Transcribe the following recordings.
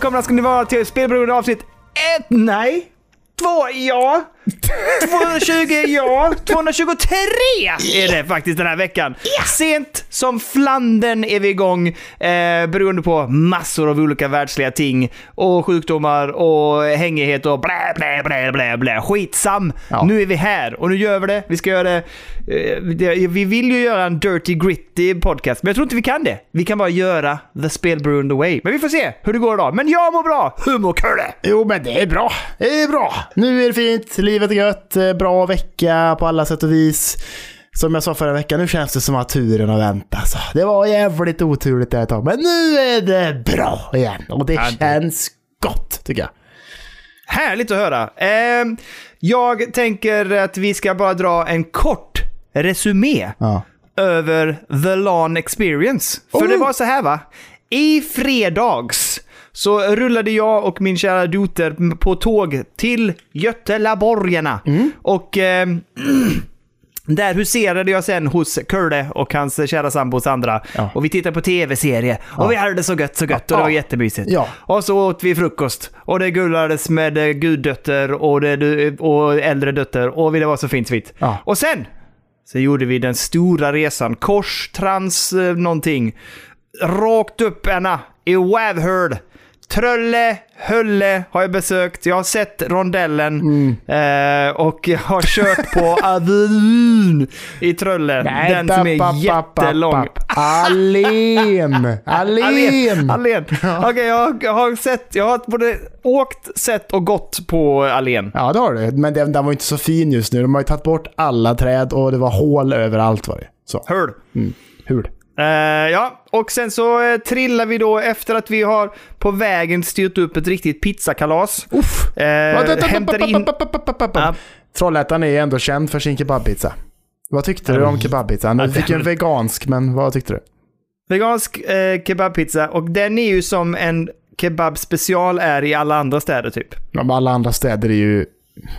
välkomna ska ni vara till spelberoende avsnitt ett, nej, två, ja. 220. Ja. 223 är det faktiskt den här veckan. Sent som flanden är vi igång eh, beroende på massor av olika världsliga ting och sjukdomar och hängighet och blä, blä, blä, blä, blä. Skitsam. Ja. Nu är vi här och nu gör vi det. Vi ska göra det. Eh, det vi vill ju göra en dirty gritty podcast, men jag tror inte vi kan det. Vi kan bara göra the spelberoende way. Men vi får se hur det går idag. Men jag mår bra. Hur mår Kurre? Jo, men det är bra. Det är bra. Nu är det fint, livet är gött, eh, bra vecka på alla sätt och vis. Som jag sa förra veckan, nu känns det som att turen har vänt alltså. Det var jävligt oturligt där ett tag, men nu är det bra igen. Och det Ja, det- känns gott, tycker jag. Härligt att höra. Ehm, jag tänker att vi ska bara dra en kort resumé Ja. över The LAN Experience. För Oh. det var så här va. I fredags så rullade jag och min kära dotter på tåg till Götelaborgarna. Och ehm, där huserade jag sen hos Kurre och hans kära sambo Sandra. Ja. Och vi tittade på tv-serie. Och vi hade det så gött, så gött. Och det var Ja. jättemysigt. Ja. Och så åt vi frukost. Och det gullades med eh, guddötter och, det, och äldre dötter. Och det var så fint fint. Ja. Och sen så gjorde vi den stora resan. Kors, trans, eh, någonting. Rakt upp ena i Wavhörd. Trölle, Hölle har jag besökt. Jag har sett rondellen. Eh, och jag har kört på Avenyn i Trölle. den som är jättelång. Allén! Allén! Allén. Okej, jag, jag har sett, jag har både åkt, sett och gått på Allén. Ja, det har du. Men den, den var inte så fin just nu. De har ju tagit bort alla träd och det var hål överallt var det. Så, Hörd. hur? Eh, ja, och sen så uh, trillar vi då efter att vi har på vägen styrt upp ett riktigt pizzakalas. Uff! Eh, hämtar in... Ja. Trollhättan är ändå känd för sin kebabpizza. Vad tyckte du om kebabpizzan? Du fick en vegansk, men vad tyckte du? Vegansk eh, kebabpizza och den är ju som en kebab special är i alla andra städer typ. Ja, men alla andra städer är ju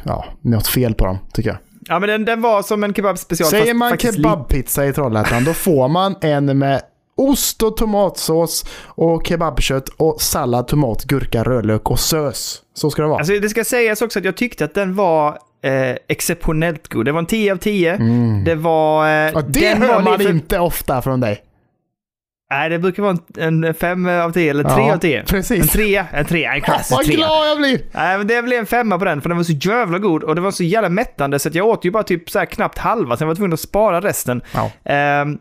ja, något fel på dem, tycker jag. Ja, men den, den var som en kebab special. Säger man kebabpizza i Trollhättan, då får man en med ost och tomatsås och kebabkött och sallad, tomat, gurka, rödlök och sös. Så ska det vara. Alltså det ska sägas också att jag tyckte att den var eh, exceptionellt god. Det var en 10 av 10. Det var... Eh, och det hör var man lite- inte ofta från dig. Nej, det brukar vara en, en 5 av 10 eller 3 Ja, av 10. precis. En 3, en 3, en klassisk Vad 3. glad jag blir! Nej, men det blev en femma på den, för den var så jävla god och det var så jävla mättande så att jag åt ju bara typ så här knappt halva, sen var jag tvungen att spara resten. Ja. Ehm,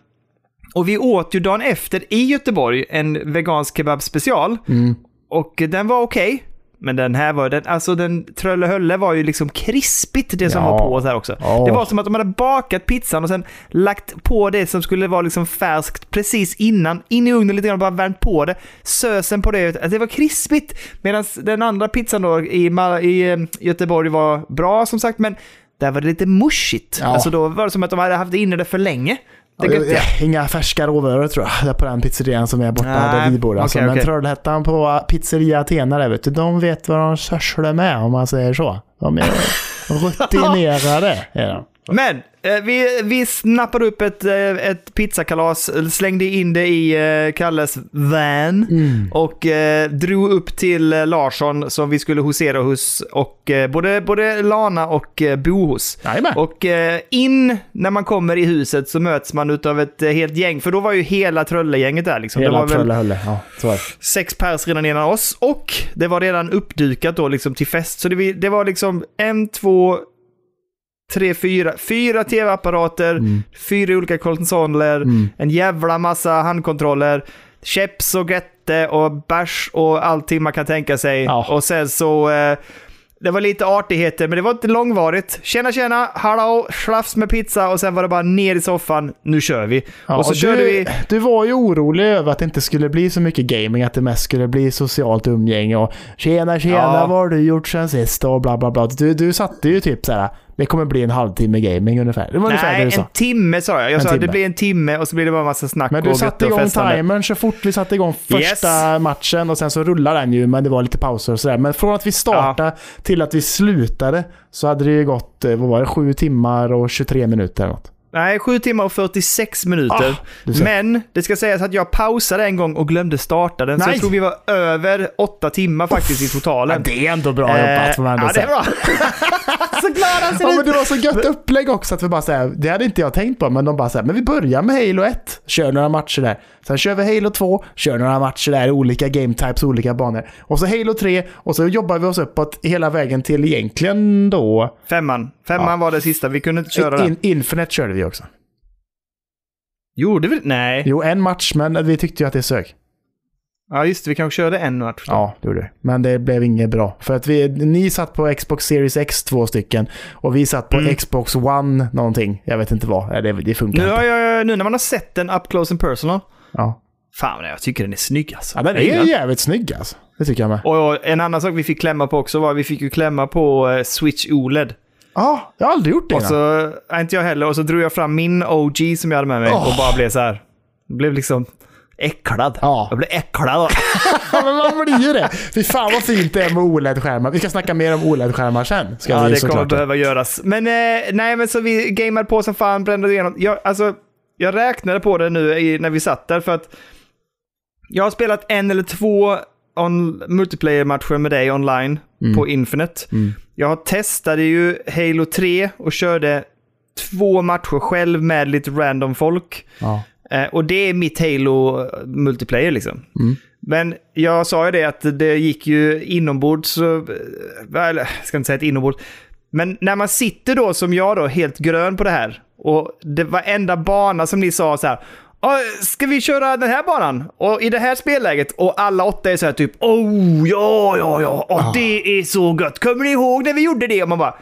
och vi åt ju dagen efter i Göteborg en vegansk kebab special. Mm. Och den var okej. Men den här var, den, alltså den Tröllehölle var ju liksom krispigt det som Ja. var på så här också. Ja. Det var som att de hade bakat pizzan och sen lagt på det som skulle vara liksom färskt precis innan, in i ugnen lite grann och bara värmt på det. Sösen på det, alltså det var krispigt. Medan den andra pizzan då i, i eh, Göteborg var bra som sagt, men där var det lite mushigt. Ja. Alltså då var det som att de hade haft inne det för länge. Det Ja, Inga färska råvaror tror jag, där på den pizzerian som är borta Nej, där vi bor. Alltså, okej, men. Trollhättan på pizzeria Athena där vet du, de vet vad de sysslar med om man säger så. De är rutinerade. Är de. Men vi, vi snappade upp ett, eh, ett pizzakalas, slängde in det i eh, Kalles van och eh, drog upp till eh, Larsson som vi skulle husera hos och eh, både, både Lana och eh, bo hos. Jajamän. Och eh, in när man kommer i huset så möts man av ett eh, helt gäng, för då var ju hela Tröllegänget där liksom. Hela Trollhälle. Ja, så sex pers redan innan oss och det var redan uppdukat då liksom till fest. Så det, det var liksom en, två, tre, fyra, fyra tv-apparater, Mm. fyra olika konsoler, en jävla massa handkontroller, keps och grätte och bärs och allting man kan tänka sig. Ja. Och sen så eh, det var lite artigheter, men det var inte långvarigt. Tjena, tjena, hallå, slafs med pizza och sen var det bara ner i soffan, nu kör vi. Ja, och så du, körde vi... Du var ju orolig över att det inte skulle bli så mycket gaming, att det mest skulle bli socialt umgänge och tjena tjena, Ja. vad har du gjort sen sist och bla bla bla. Du, du satte ju typ så här. Det kommer bli en halvtimme gaming ungefär. Det var ungefär det Nej, du sa. en timme sa jag. Jag En sa att det blir en timme och så blir det bara massa snack Men du och satte igång festande. timern så fort vi satte igång första matchen och sen så rullar den ju, men det var lite pauser och sådär. Men från att vi startade till att vi slutade så hade det ju gått, eh, vad var det, 7 timmar och 23 minuter eller något. Nej, 7 timmar och 46 minuter. Ah. Men det ska sägas att jag pausade en gång och glömde starta den. Så Nej. jag tror vi var över 8 timmar faktiskt i Ja, totalen. det är ändå bra jobbat får man ändå Eh, ja, det är säga. bra. så glad han ser Ja, ut. men det var så gött upplägg också att vi bara säger, det hade inte jag tänkt på, men de bara säger, men vi börjar med Halo 1, kör några matcher där. Sen kör vi Halo 2, kör några matcher där, olika game types, olika banor. Och så Halo 3, och så jobbar vi oss uppåt hela vägen till egentligen då... Femman. Femman Ja. var det sista. Vi kunde inte köra den. In, Infinite körde vi också. Gjorde vi Nej. Jo, en match, men vi tyckte ju att det sög. Ja, just det. Vi kanske körde en match. då. Ja, det gjorde det. Men det blev inget bra. För att vi, ni satt på Xbox Series X två stycken och vi satt på Mm. Xbox One någonting. Jag vet inte vad. Det, det funkar Nu, inte. har jag, nu när man har sett den up close and personal. Ja. Fan, jag tycker den är snygg alltså. ja, den är den. jävligt snygg alltså. Det tycker jag med. Och och en annan sak vi fick klämma på också var vi fick ju klämma på eh, Switch OLED. Ja, jag har aldrig gjort det Och innan. så, nej, inte jag heller, och så drog jag fram min OG som jag hade med mig Åh. och bara blev så här. Blev liksom äcklad. Ja. Jag blev äcklad. Ja, men man blir ju det. Fy fan vad fint det är med OLED-skärmar. Vi ska snacka mer om OLED-skärmar sen. Ska ja, vi det kommer såklart. behöva göras. Men eh, nej, men så vi gameade på som fan, brände igenom. Jag, alltså, jag räknade på det nu i, när vi satt där för att jag har spelat en eller två multiplayer-matcher med dig online på Infinite. Mm. Jag testade ju Halo 3 och körde två matcher själv med lite random folk. Ja. Eh, och det är mitt Halo multiplayer liksom. Mm. Men jag sa ju det att det gick ju inombords, så, eh, eller jag ska inte säga ett inombords. Men när man sitter då som jag då, helt grön på det här. Och det var enda bana som ni sa så här. "Ja, Ska vi köra den här banan? Och i det här spelläget? Och alla åtta är så här typ Oh, ja, ja, ja. Och det är så gött. Kommer ni ihåg när vi gjorde det? Och man bara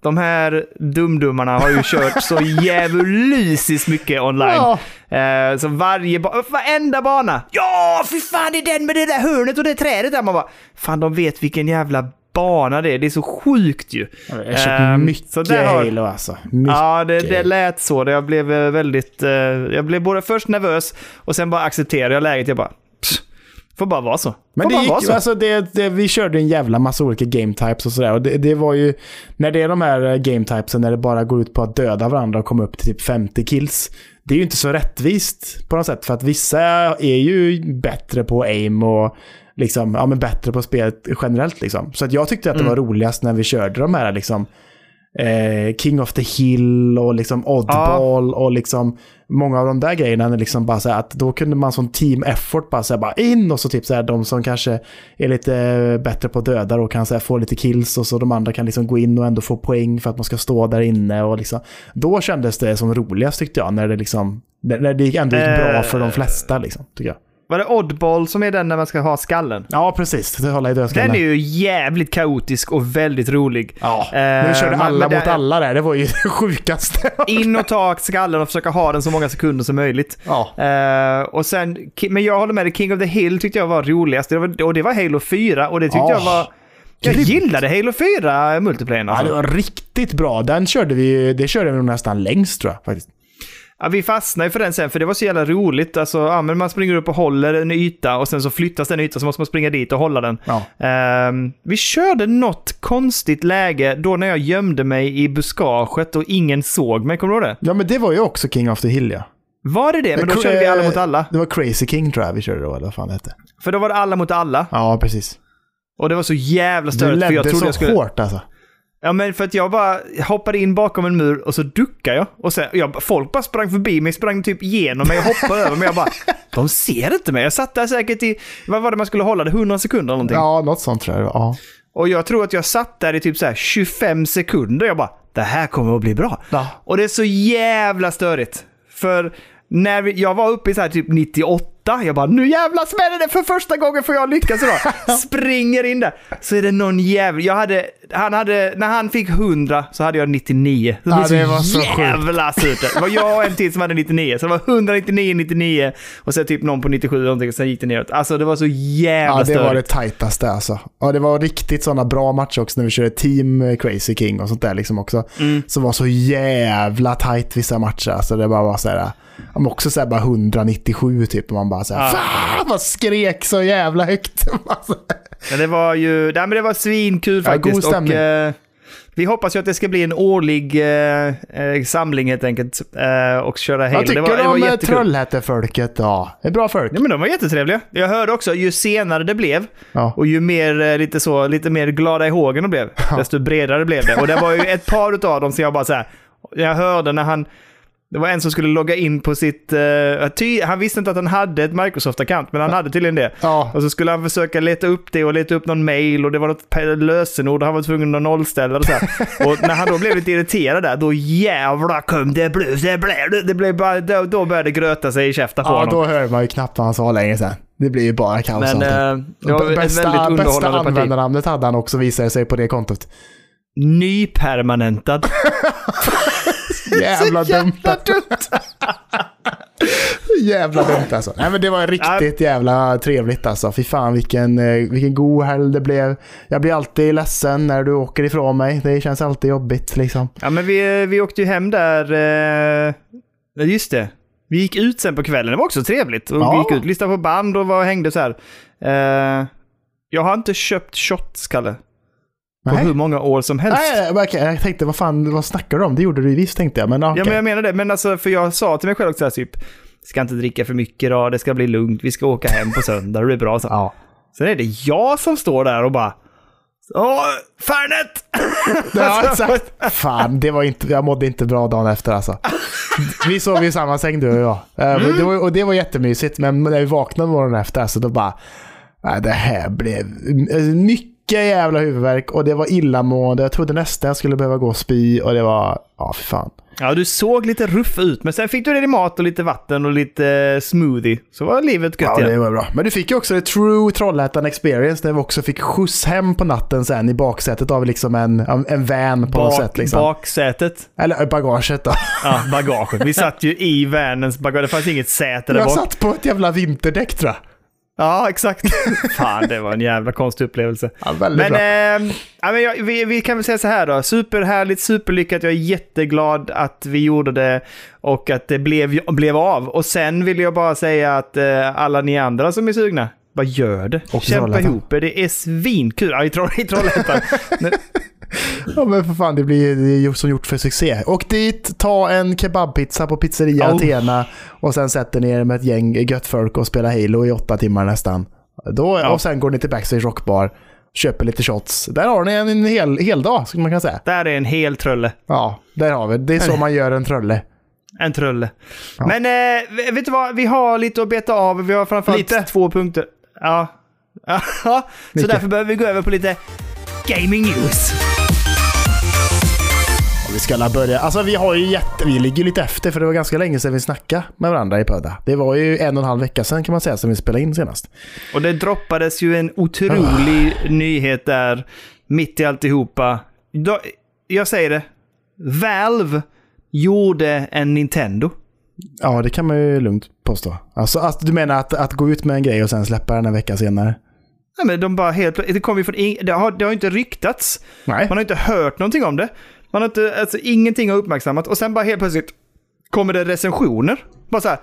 de här dumdummarna har ju kört så djävulusiskt mycket online. Ja. Eh, så varje ba- varenda bana. Ja, fy fan det är den med det där hörnet och det trädet där. Man bara, fan de vet vilken jävla bana det är. Det är så sjukt ju. Jag har köpt Ehm, mycket så där har- Halo alltså. Mycket. Ja, det, det lät så. Jag blev eh, väldigt... eh, jag blev både först nervös och sen bara accepterade jag läget. Jag bara... Pss, får bara vara så. Men får det bara vara gick, så. alltså det, det, vi körde en jävla massa olika game types och sådär. Och det, det var ju, när det är de här eh, game typesen när det bara går ut på att döda varandra och komma upp till typ 50 kills. Det är ju inte så rättvist på något sätt. För att vissa är ju bättre på aim och liksom, ja men bättre på spelet generellt liksom. Så att jag tyckte att det var roligast när vi körde de här liksom eh, King of the Hill och liksom Oddball och liksom många av de där grejerna. Liksom bara så här att då kunde man som team effort bara säga bara in och så typ så här de som kanske är lite bättre på döda och kan så här, få lite kills och så de andra kan liksom gå in och ändå få poäng för att man ska stå där inne och liksom. Då kändes det som roligast tyckte jag när det liksom när när det ändå gick bra Eh. för de flesta liksom, tycker jag. Var det Oddball som är den när man ska ha skallen? Ja, precis. Det håller i dödskallen. Den är ju jävligt kaotisk och väldigt rolig. Ja, nu körde men- alla mot alla där. Det var ju det sjukaste. In och ta skallen och försöka ha den så många sekunder som möjligt. Ja. Eh, och sen, men jag håller med dig, King of the Hill tyckte jag var roligast. Det var, och det var Halo 4 och det tyckte Ja. jag var... Jag gillade Halo 4 multiplayern Ja, alltså. det var riktigt bra. Den körde vi, det körde vi nog nästan längst tror jag faktiskt. Ja, vi fastnade ju för den sen, för det var så jävla roligt. Alltså, ja, men man springer upp och håller en yta och sen så flyttas den ytan så måste man springa dit och hålla den. Ja. Ehm, vi körde något konstigt läge då när jag gömde mig i buskaget och ingen såg mig. Kommer du ihåg det? Ja, men det var ju också King of the Hill ja. Var det det? Men då körde vi alla mot alla. Det var Crazy King tror jag vi körde då, eller vad fan det hette. För då var det alla mot alla. Ja, precis. Och det var så jävla Du störigt. För jag ledde trodde så jag skulle... hårt alltså. Ja, men för att jag bara hoppade in bakom en mur och så duckade jag. Och sen, jag, folk bara sprang förbi mig, sprang typ igenom mig och hoppade över mig. Jag bara, de ser inte mig. Jag satt där säkert i, vad var det man skulle hålla det, 100 sekunder eller någonting. Ja, något sånt tror jag. Ja. Och jag tror att jag satt där i typ så här 25 sekunder. Jag bara, det här kommer att bli bra. Ja. Och det är så jävla störigt. För när vi, jag var uppe i så här typ 98, jag bara nu jävlar smäller det för första gången får jag lyckas idag. Springer in där. Så är det någon jävel, jag hade, han hade, när han fick 100 så hade jag 99. Så Ja, det, det var så jävla surt. Det var jag och en till som hade 99. Så det var 199, 99 och sen typ någon på 97 eller någonting och sen gick det neråt. Alltså det var så jävla Ja, det störigt. var det tajtaste alltså. Ja, det var riktigt sådana bra matcher också när vi körde Team eh, Crazy King och sånt där liksom också. Mm. Som var så jävla tajt vissa matcher. Alltså det bara var så här, också så här bara 197 typ. Och man bara så här, Ja. fan vad skrek så jävla högt. Alltså. Men det var ju, nej men det var svinkul Ja, faktiskt. god stämning. Och, eh, vi hoppas ju att det ska bli en årlig eh, eh, samling helt enkelt. Eh, och köra Halo. Vad tycker det var, du om eh, jättekul. Trollhättefolket då? Det är bra folk. Ja, men de var jättetrevliga. Jag hörde också, ju senare det blev Ja. och ju mer, eh, lite så, lite mer glada i hågen de blev, desto bredare blev det. Och det var ju ett par utav dem som jag bara så här, jag hörde när han, det var en som skulle logga in på sitt, eh, ty, han visste inte att han hade ett Microsoft-account, men han hade tydligen det. Ja. Och så skulle han försöka leta upp det och leta upp någon mail och det var något lösenord och han var tvungen att nollställa det så. Och när han då blev lite irriterad där, då jävla kom det blev, det blev, det blev bara, då, då började det gröta sig i käften på Ja, honom. då hör man ju knappt vad han sa längre sen. Det blir ju bara kaos Men allting. eh, ett bästa, väldigt bästa underhållande parti. användarnamnet hade han också visade sig på det kontot. Nypermanentad. Jävla dumt. jävla dumt alltså. Nej men det var riktigt jävla trevligt alltså. Fy fan vilken, eh, vilken god helg det blev. Jag blir alltid ledsen när du åker ifrån mig. Det känns alltid jobbigt liksom. Ja, men vi, vi åkte ju hem där... Eh, just det. Vi gick ut sen på kvällen. Det var också trevligt. Och Ja. Vi gick ut, lyssnade på band och var och hängde så här. Eh, jag har inte köpt shots, Kalle. På Nej. hur många år som helst. Nej, okej, jag tänkte vad fan, vad snackar du om? Det gjorde du visst tänkte jag. Men okej. Ja, men jag menar det. Men alltså, för jag sa till mig själv också så här, typ, ska inte dricka för mycket då, det ska bli lugnt, vi ska åka hem på söndag, det blir bra. Så. Ja. Sen är det jag som står där och bara, åh, Fernet! Ja, exakt. Fan, det var inte, jag mådde inte bra dagen efter alltså. Vi sov i samma säng du och jag. Mm. Det var, och det var jättemysigt, men när vi vaknade morgonen efter alltså, då bara... Nej, det här blev eh, mycket jävla huvudvärk och det var illamående. Jag trodde nästan jag skulle behöva gå och spy och det var... Ja, för fan. Ja, du såg lite ruff ut, men sen fick du dig mat och lite vatten och lite eh, smoothie. Så var livet gött Ja, det igen. var bra. Men du fick ju också det true Trollhättan experience när vi också fick skjuts hem på natten sen i baksätet av liksom en, en van på något sätt. Liksom. Baksätet. Eller bagaget då. Ja, bagaget. Vi satt ju i vanens bagage. Det fanns inget säte där Jag bak. satt på ett jävla vinterdäck tror jag. Ja, exakt. Fan, det var en jävla konstig upplevelse. Ja, Men, eh, ja, men jag, vi, vi kan väl säga så här då. Superhärligt, superlyckat. Jag är jätteglad att vi gjorde det och att det blev, blev av. Och sen vill jag bara säga att eh, alla ni andra som är sugna, bara gör det. Och Kämpa ihop er. Det är svinkul. Ja, i, Troll, i Trollhättan. Ja men för fan, det blir det är ju som gjort för succé. Åk dit, ta en kebabpizza på pizzeria Oh. Athena och sen sätter ni er med ett gäng gött folk och spelar Halo i åtta timmar nästan. Då, Ja. Och sen går ni till Backstage Rockbar, köper lite shots. Där har ni en, en hel, hel dag, skulle man kunna säga. Där är en hel trölle. Ja, där har vi det. är så man gör en trölle. En trölle. Ja. Men eh, vet du vad? Vi har lite att beta av. Vi har framförallt Lite. två punkter. Ja. Så därför behöver vi gå över på lite gaming news. Vi ska börja. Alltså vi har ju jätte... Vi ligger lite efter för det var ganska länge sedan vi snackade med varandra i Pöda. Det var ju en och en halv vecka sedan kan man säga som vi spelade in senast. Och det droppades ju en otrolig nyhet där mitt i alltihopa. Jag säger det. Valve gjorde en Nintendo. Ja, det kan man ju lugnt påstå. Alltså, att du menar att, att gå ut med en grej och sen släppa den en vecka senare? Nej, men de bara helt Det kom ju från... Det har, det har inte ryktats. Nej. Man har inte hört någonting om det. Man har inte, alltså ingenting har uppmärksammat och sen bara helt plötsligt kommer det recensioner. Bara så här,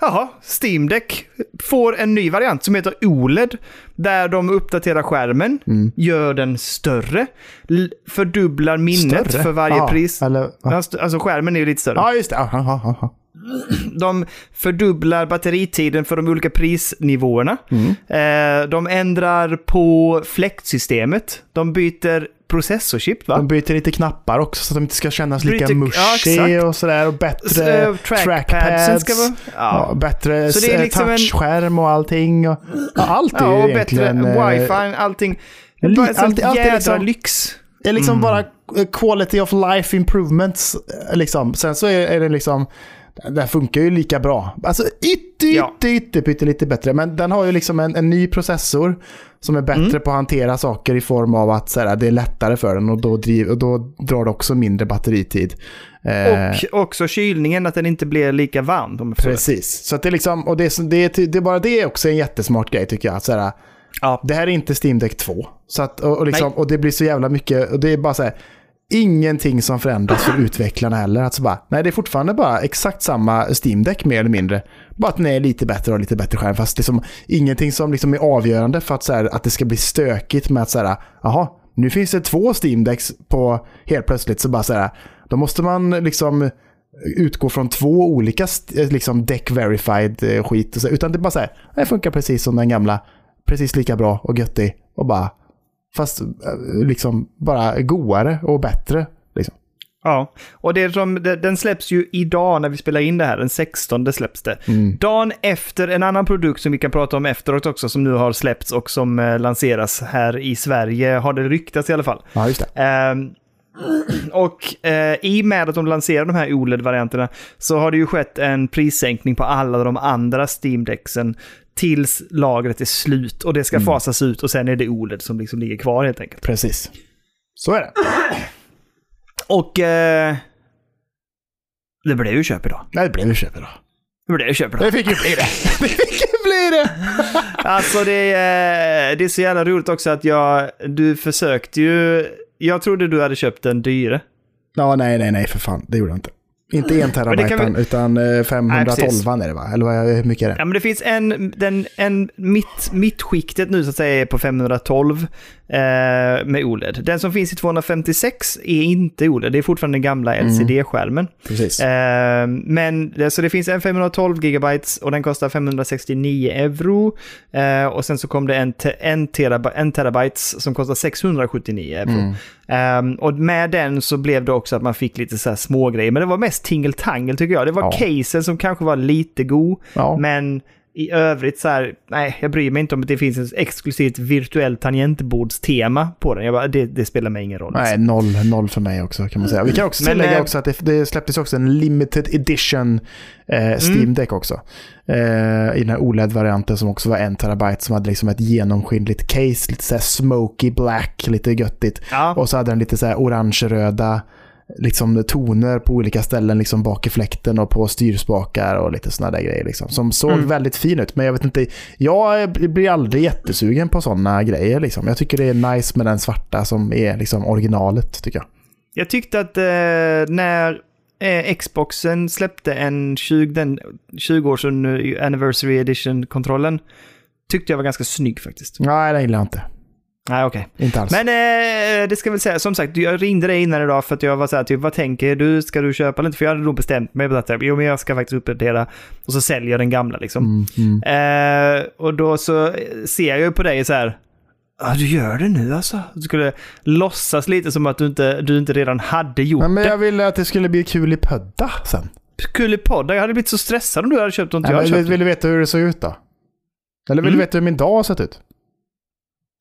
jaha, Steam Deck får en ny variant som heter OLED. Där de uppdaterar skärmen, gör den större, fördubblar minnet Större? för varje Ja, pris. Eller. Alltså skärmen är ju lite större. ja, just det. Ja. De fördubblar batteritiden för de olika prisnivåerna. Eh, de ändrar på fläktsystemet. De byter processorchip, va? De byter lite knappar också så att de inte ska kännas lika Byter- ja, mushy exakt. och sådär. Och bättre eh, trackpadsen trackpads. ska vara... Ja. Ja. bättre Så det är eh, liksom touchskärm och allting. Och, ja, allt är Ja, och bättre eh, wifi, allting. Li- bara allt- allt är jädra liksom- lyx. Det är liksom bara eh, quality of life improvements. Liksom. Sen så är, är det liksom... Den funkar ju lika bra. Alltså ytte, Ja. ytte, ytte, pytte lite bättre. Men den har ju liksom en, en ny processor som är bättre Mm. på att hantera saker i form av att så här, det är lättare för den och då, driv, och då drar det också mindre batteritid. Eh, Och också kylningen, att den inte blir lika varm. Precis. Så det är liksom, och det är, det är, det är bara det är också en jättesmart grej tycker jag. Så här, Ja. det här är inte Steam Deck 2. Så att, och, och, liksom, och det blir så jävla mycket, och det är bara så här, ingenting som förändras för utvecklarna heller. Alltså bara, nej, det är fortfarande bara exakt samma Steam Deck mer eller mindre. Bara att den är lite bättre och lite bättre skärm. Fast det är som ingenting som liksom är avgörande för att, så här, att det ska bli stökigt med att så här, jaha, Nu finns det två Steam Decks på helt plötsligt så bara så här. Då måste man liksom utgå från två olika eh, liksom deck verified eh, skit. och så- Utan det är bara så här. Det funkar precis som den gamla. Precis lika bra och göttig. Och bara, fast eh, liksom bara godare och bättre. Liksom. Ja, och det som, den släpps ju idag när vi spelar in det här, den 16 släpps det. Dagen efter en annan produkt som vi kan prata om efteråt också, som nu har släppts och som eh, lanseras här i Sverige, har det ryktats i alla fall. Ja, just det. Ehm, och eh, i och med att de lanserar de här OLED-varianterna så har det ju skett en prissänkning på alla de andra Steam-däcksen tills lagret är slut och det ska fasas ut och sen är det OLED som liksom ligger kvar helt enkelt. Precis. Så är det. Och eh, det blev ju köp idag. Nej, det blev ju köp idag. Det blev ju köp idag. Det fick ju bli det. Det fick ju bli det. Alltså det är, det är så jävla roligt också att jag, du försökte ju, jag trodde du hade köpt den dyre. Ja, nej, nej, nej, för fan. Det gjorde jag inte. Inte en terabyte, vi- utan eh, Nej, 512 är det va? Eller hur mycket är det? Ja men det finns en, den, en mitt, mittskiktet nu så att säga är på 512 eh, med OLED. Den som finns i 256 är inte OLED, det är fortfarande den gamla LCD-skärmen. Precis. Eh, men så det finns en 512 gigabytes och den kostar 569 euro. Eh, och sen så kom det en, te, en, terab, en terabytes som kostar 679 euro. Eh, och med den så blev det också att man fick lite så här små grejer. Men det var mest tingeltangel tycker jag. Det var Ja. casen som kanske var lite god. Ja. Men i övrigt så här, nej, jag bryr mig inte om att det finns ett exklusivt virtuellt tangentbordstema på den. Jag bara, det, det spelar mig ingen roll. Nej, noll, noll för mig också kan man säga. Vi kan också tillägga eh, också att det, det släpptes också en limited edition Mm. eh, Steam Deck också. Eh, I den här OLED-varianten som också var en terabyte som hade liksom ett genomskinligt case, lite så här smoky black, lite göttigt. Ja. Och så hade den lite så här orange-röda liksom toner på olika ställen liksom bak i fläkten och på styrspakar och lite sådana där grejer liksom. Som såg Mm. väldigt fin ut. Men jag vet inte, jag blir aldrig jättesugen på sådana grejer liksom. Jag tycker det är nice med den svarta som är liksom originalet tycker jag. Jag tyckte att eh, när eh, Xboxen släppte en 20, den 20-års anniversary edition-kontrollen tyckte jag var ganska snygg faktiskt. Nej, det gillar jag inte. Nej, okej. Inte alls. Men eh, det ska väl säga, som sagt, jag ringde dig innan idag för att jag var så här, typ, vad tänker du? Ska du köpa eller inte? För jag hade nog bestämt mig att jo, men jag ska faktiskt uppdatera och så säljer jag den gamla liksom. Mm, mm. Eh, och då så ser jag ju på dig så här, ja du gör det nu alltså? Du skulle låtsas lite som att du inte, du inte redan hade gjort Nej, men det. jag ville att det skulle bli kul i pödda sen. Kul i podden, jag hade blivit så stressad om du hade köpt något Nej, jag hade köpt. vill du veta hur det såg ut då? Eller vill Mm. du veta hur min dag har sett ut?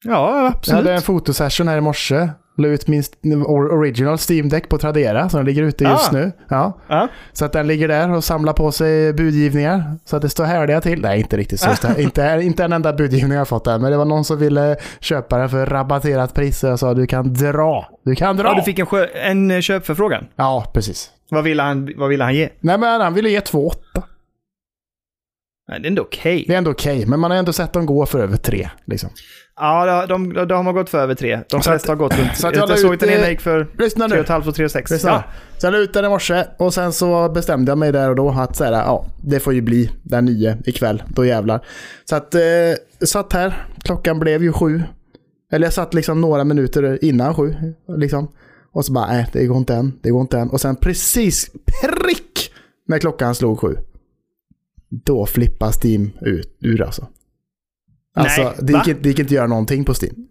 Ja, Jag absolut. hade en fotosession här i morse. La ut min original Steam Deck på Tradera, som ligger ute just Ah. nu. Ja. Ja. Så att den ligger där och samlar på sig budgivningar. Så att det står härliga till. Nej, inte riktigt så. Står- inte, inte en enda budgivning jag fått där. Men det var någon som ville köpa den för rabatterat pris. Så jag sa du kan dra. Du kan dra. Ja, du fick en, sjö, en eh, köpförfrågan. Ja, precis. Vad ville han, vad ville han ge? Nej, men han ville ge 2,8. Nej, det är ändå okej. Det är ändå okej, men man har ändå sett dem gå för över 3. Liksom. Ja, de, de, de har gått för över tre. De Så flesta har gått runt. så att jag jag såg ut, att den ena gick för Lyssna nu. 3,5 och 3,6. Lyssna. Ja. Så jag la ut den i morse och sen så bestämde jag mig där och då att så här, ja, det får ju bli den nya ikväll. Då jävlar. Så att, eh, satt här. Klockan blev ju sju. Eller jag satt liksom några minuter innan sju. Liksom. Och så bara, nej, det går inte än. Det går inte än. Och sen precis prick när klockan slog sju. Då flippade Steam ut ur alltså. Alltså, Nej, det, gick, det gick inte att göra någonting på Steam.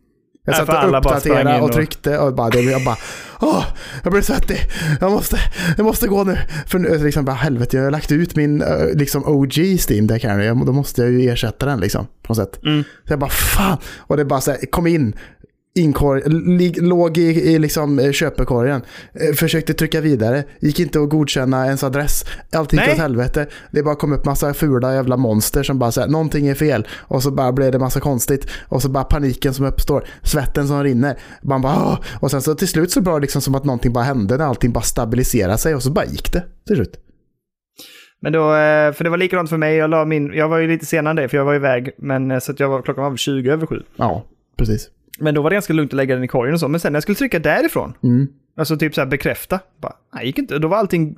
Jag satt och uppdaterade och tryckte och bara, det, jag bara, åh, jag blir svettig. Jag måste, jag måste gå nu. För nu, liksom bara, helvete, jag har lagt ut min eh, liksom OG Steam Deck här nu. Då måste jag ju ersätta den liksom, på något sätt. Mm. Så jag bara, fan. Och det bara så här, kom in. Inkorg, låg i, i liksom eh, köpekorgen. Eh, försökte trycka vidare. Gick inte att godkänna ens adress. Allting gick åt helvete. Det bara kom upp massa fula jävla monster som bara säger någonting är fel. Och så bara blev det massa konstigt. Och så bara paniken som uppstår. Svetten som rinner. Man bara, Åh! Och sen så till slut så det liksom som att någonting bara hände. När allting bara stabiliserade sig. Och så bara gick det till slut. Men då, eh, för det var likadant för mig. Jag, la min, jag var ju lite senare än det, för jag var iväg. Men så att jag var, klockan var väl 20 över 7. Ja, precis. Men då var det ganska lugnt att lägga den i korgen och så. Men sen när jag skulle trycka därifrån, Mm. alltså typ så här bekräfta, bara, nej, gick inte. Då var allting,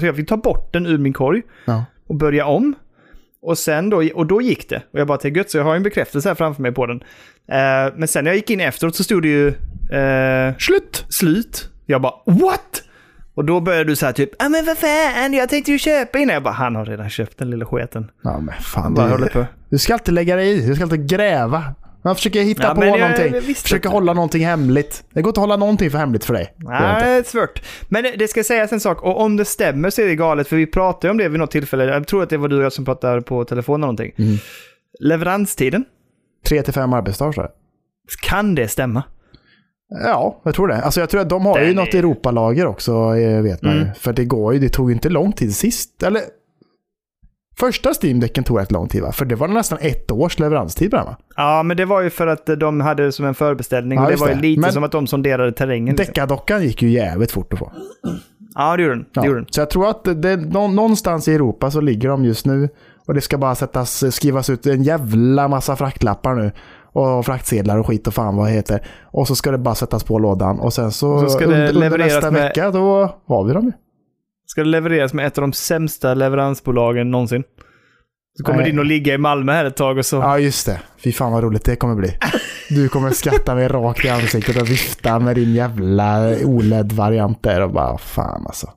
så jag fick ta bort den ur min korg Ja. och börja om. Och sen då, och då gick det. Och jag bara till gött, så jag har en bekräftelse här framför mig på den. Eh, men sen när jag gick in efteråt så stod det ju eh, Slut! slut. Jag bara what? Och då började du säga typ, ja men vad fan, jag tänkte ju köpa innan. Jag bara, han har redan köpt den lilla sketen. Ja men fan. Bara Du, du ska alltid lägga dig i. Du ska alltid gräva. Man försöker hitta Ja, på jag- någonting. jag försöker hålla någonting hemligt. Det går inte att hålla någonting för hemligt för dig. Nej, det är svårt. Men det- ska sägas en sak, och om det stämmer så är det galet, för vi pratade om det vid något tillfälle. Jag tror att det var du och jag som pratade på telefon eller någonting. Mm. Leveranstiden, Tre till fem arbetsdagar tror jag. kan det stämma? Ja, jag tror det. Alltså jag tror att de har ju Den något är- Europalager också, eh, vet man ju. Mm. För det går ju, det tog ju inte lång tid sist. Eller första Steam-däcken tog rätt lång tid va? För det var nästan ett års leveranstid på den va? Ja, men det var ju för att de hade det som en förbeställning. Ja, och det var ju det. lite Men- som att de sonderade terrängen. Liksom. Deckardockan gick ju jävligt fort att få. Ja, det gjorde den. Det Ja. gjorde den. Så jag tror att det, nå- någonstans i Europa så ligger de just nu och det ska bara sättas, skrivas ut en jävla massa fraktlappar nu. Och fraktsedlar och skit och fan vad det heter. Och så ska det bara sättas på lådan och sen så, Så ska det under, under nästa med- vecka då har vi dem ju. Ska det levereras med ett av de sämsta leveransbolagen någonsin. Så kommer Nej. det in och ligga i Malmö här ett tag och så... Ja, just det. Fy fan vad roligt det kommer bli. Du kommer skratta mig rakt i ansiktet och vifta med din jävla OLED-variant där och bara fan alltså.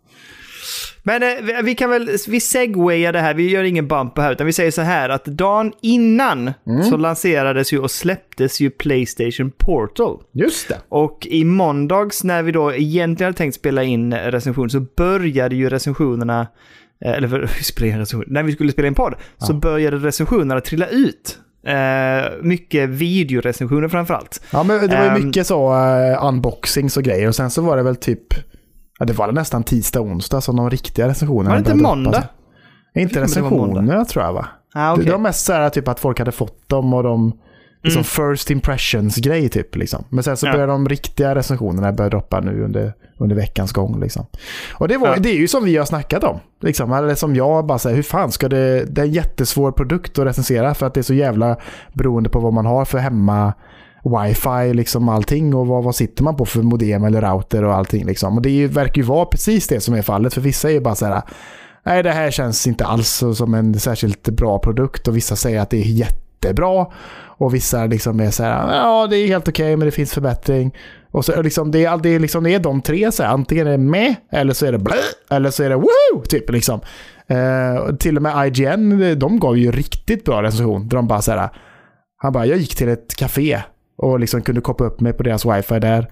Men eh, vi- kan väl, vi segwayar det här, vi gör ingen bumper här, utan vi säger så här att dagen innan Mm. så lanserades ju och släpptes ju Playstation Portal. Just det. Och i måndags när vi då egentligen hade tänkt spela in recension så började ju recensionerna, eh, eller för, spela in recension, när vi skulle spela in podd, så började recensionerna trilla ut. Eh, mycket videorecensioner framförallt. Ja, men det var ju Ehm. mycket så uh, unboxings och grejer och sen så var det väl typ, ja det var nästan tisdag, onsdag som de riktiga recensionerna Var det inte droppa måndag? sig. Inte recensionerna tror jag va? Ah, okej. det var mest så här typ att folk hade fått dem och de liksom first impressions grej typ liksom. Men sen så Ja. började de riktiga recensionerna börja droppa nu under, under veckans gång liksom. Och det, var, Ja. det är ju som vi har snackat om. Liksom, eller som jag bara säger, hur fan ska det, det är en jättesvår produkt att recensera för att det är så jävla beroende på vad man har för hemma wifi liksom allting och vad, vad sitter man på för modem eller router och allting liksom. Och det ju, verkar ju vara precis det som är fallet för vissa är ju bara så här nej det här känns inte alls som en särskilt bra produkt och vissa säger att det är jättebra och vissa liksom är så här ja det är helt okej men det finns förbättring. Och så det liksom, det är, det är liksom, det är de tre så här, antingen är det med eller så är det blä eller så är det woo typ liksom. Eh, till och med IGN, de gav ju riktigt bra recension. Där de bara så här, han bara, jag gick till ett café och liksom kunde koppla upp mig på deras wifi där.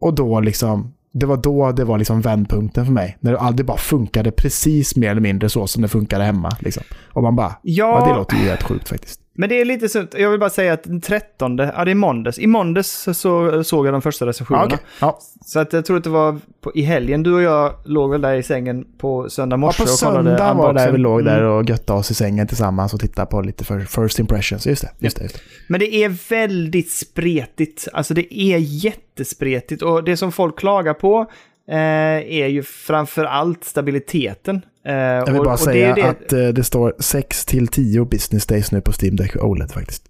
Och då liksom, det var då det var liksom vändpunkten för mig. När det aldrig bara funkade precis mer eller mindre så som det funkade hemma. Liksom. Och man bara, ja, det låter ju rätt sjukt faktiskt. Men det är lite så, jag vill bara säga att den 13, ja det är måndags. I måndags så så såg jag de första recensionerna. Ja, okej. ja. Så att jag tror att det var på, i helgen, du och jag låg väl där i sängen på söndag ja, morse på och kollade söndag var det där vi unboxen. låg där Mm. och göttade oss i sängen tillsammans och tittade på lite för first impressions. Just det, just det. Just det. Men det är väldigt spretigt. Alltså det är jättespretigt. Och det som folk klagar på eh, är ju framför allt stabiliteten. Eh, Jag vill bara och säga det det, att eh, det står 6 till 10 business days nu på Steam Deck OLED faktiskt.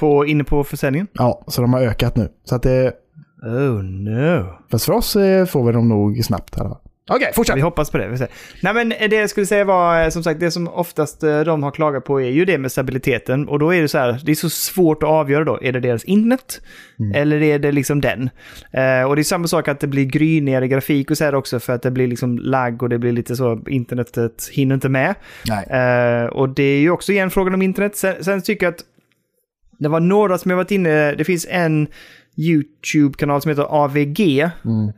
på, inne på försäljningen. Ja, så de har ökat nu. Så att det, Oh no. fast för oss eh, får vi dem nog snabbt i Okej, fortsätt! Vi hoppas på det. Vi. Nej men det jag skulle säga var, eh, som sagt, det som oftast eh, de har klagat på är ju det med stabiliteten. Och då är det så här, det är så svårt att avgöra då. Är det deras internet? Eller är det liksom den? Eh, och det är samma sak att det blir grynigare grafik och så här också för att det blir liksom lagg och det blir lite så, internetet hinner inte med. Nej. Eh, och det är ju också igen frågan om internet. Sen, sen tycker jag att det var några som jag varit inne, det finns en YouTube-kanal som heter AVG.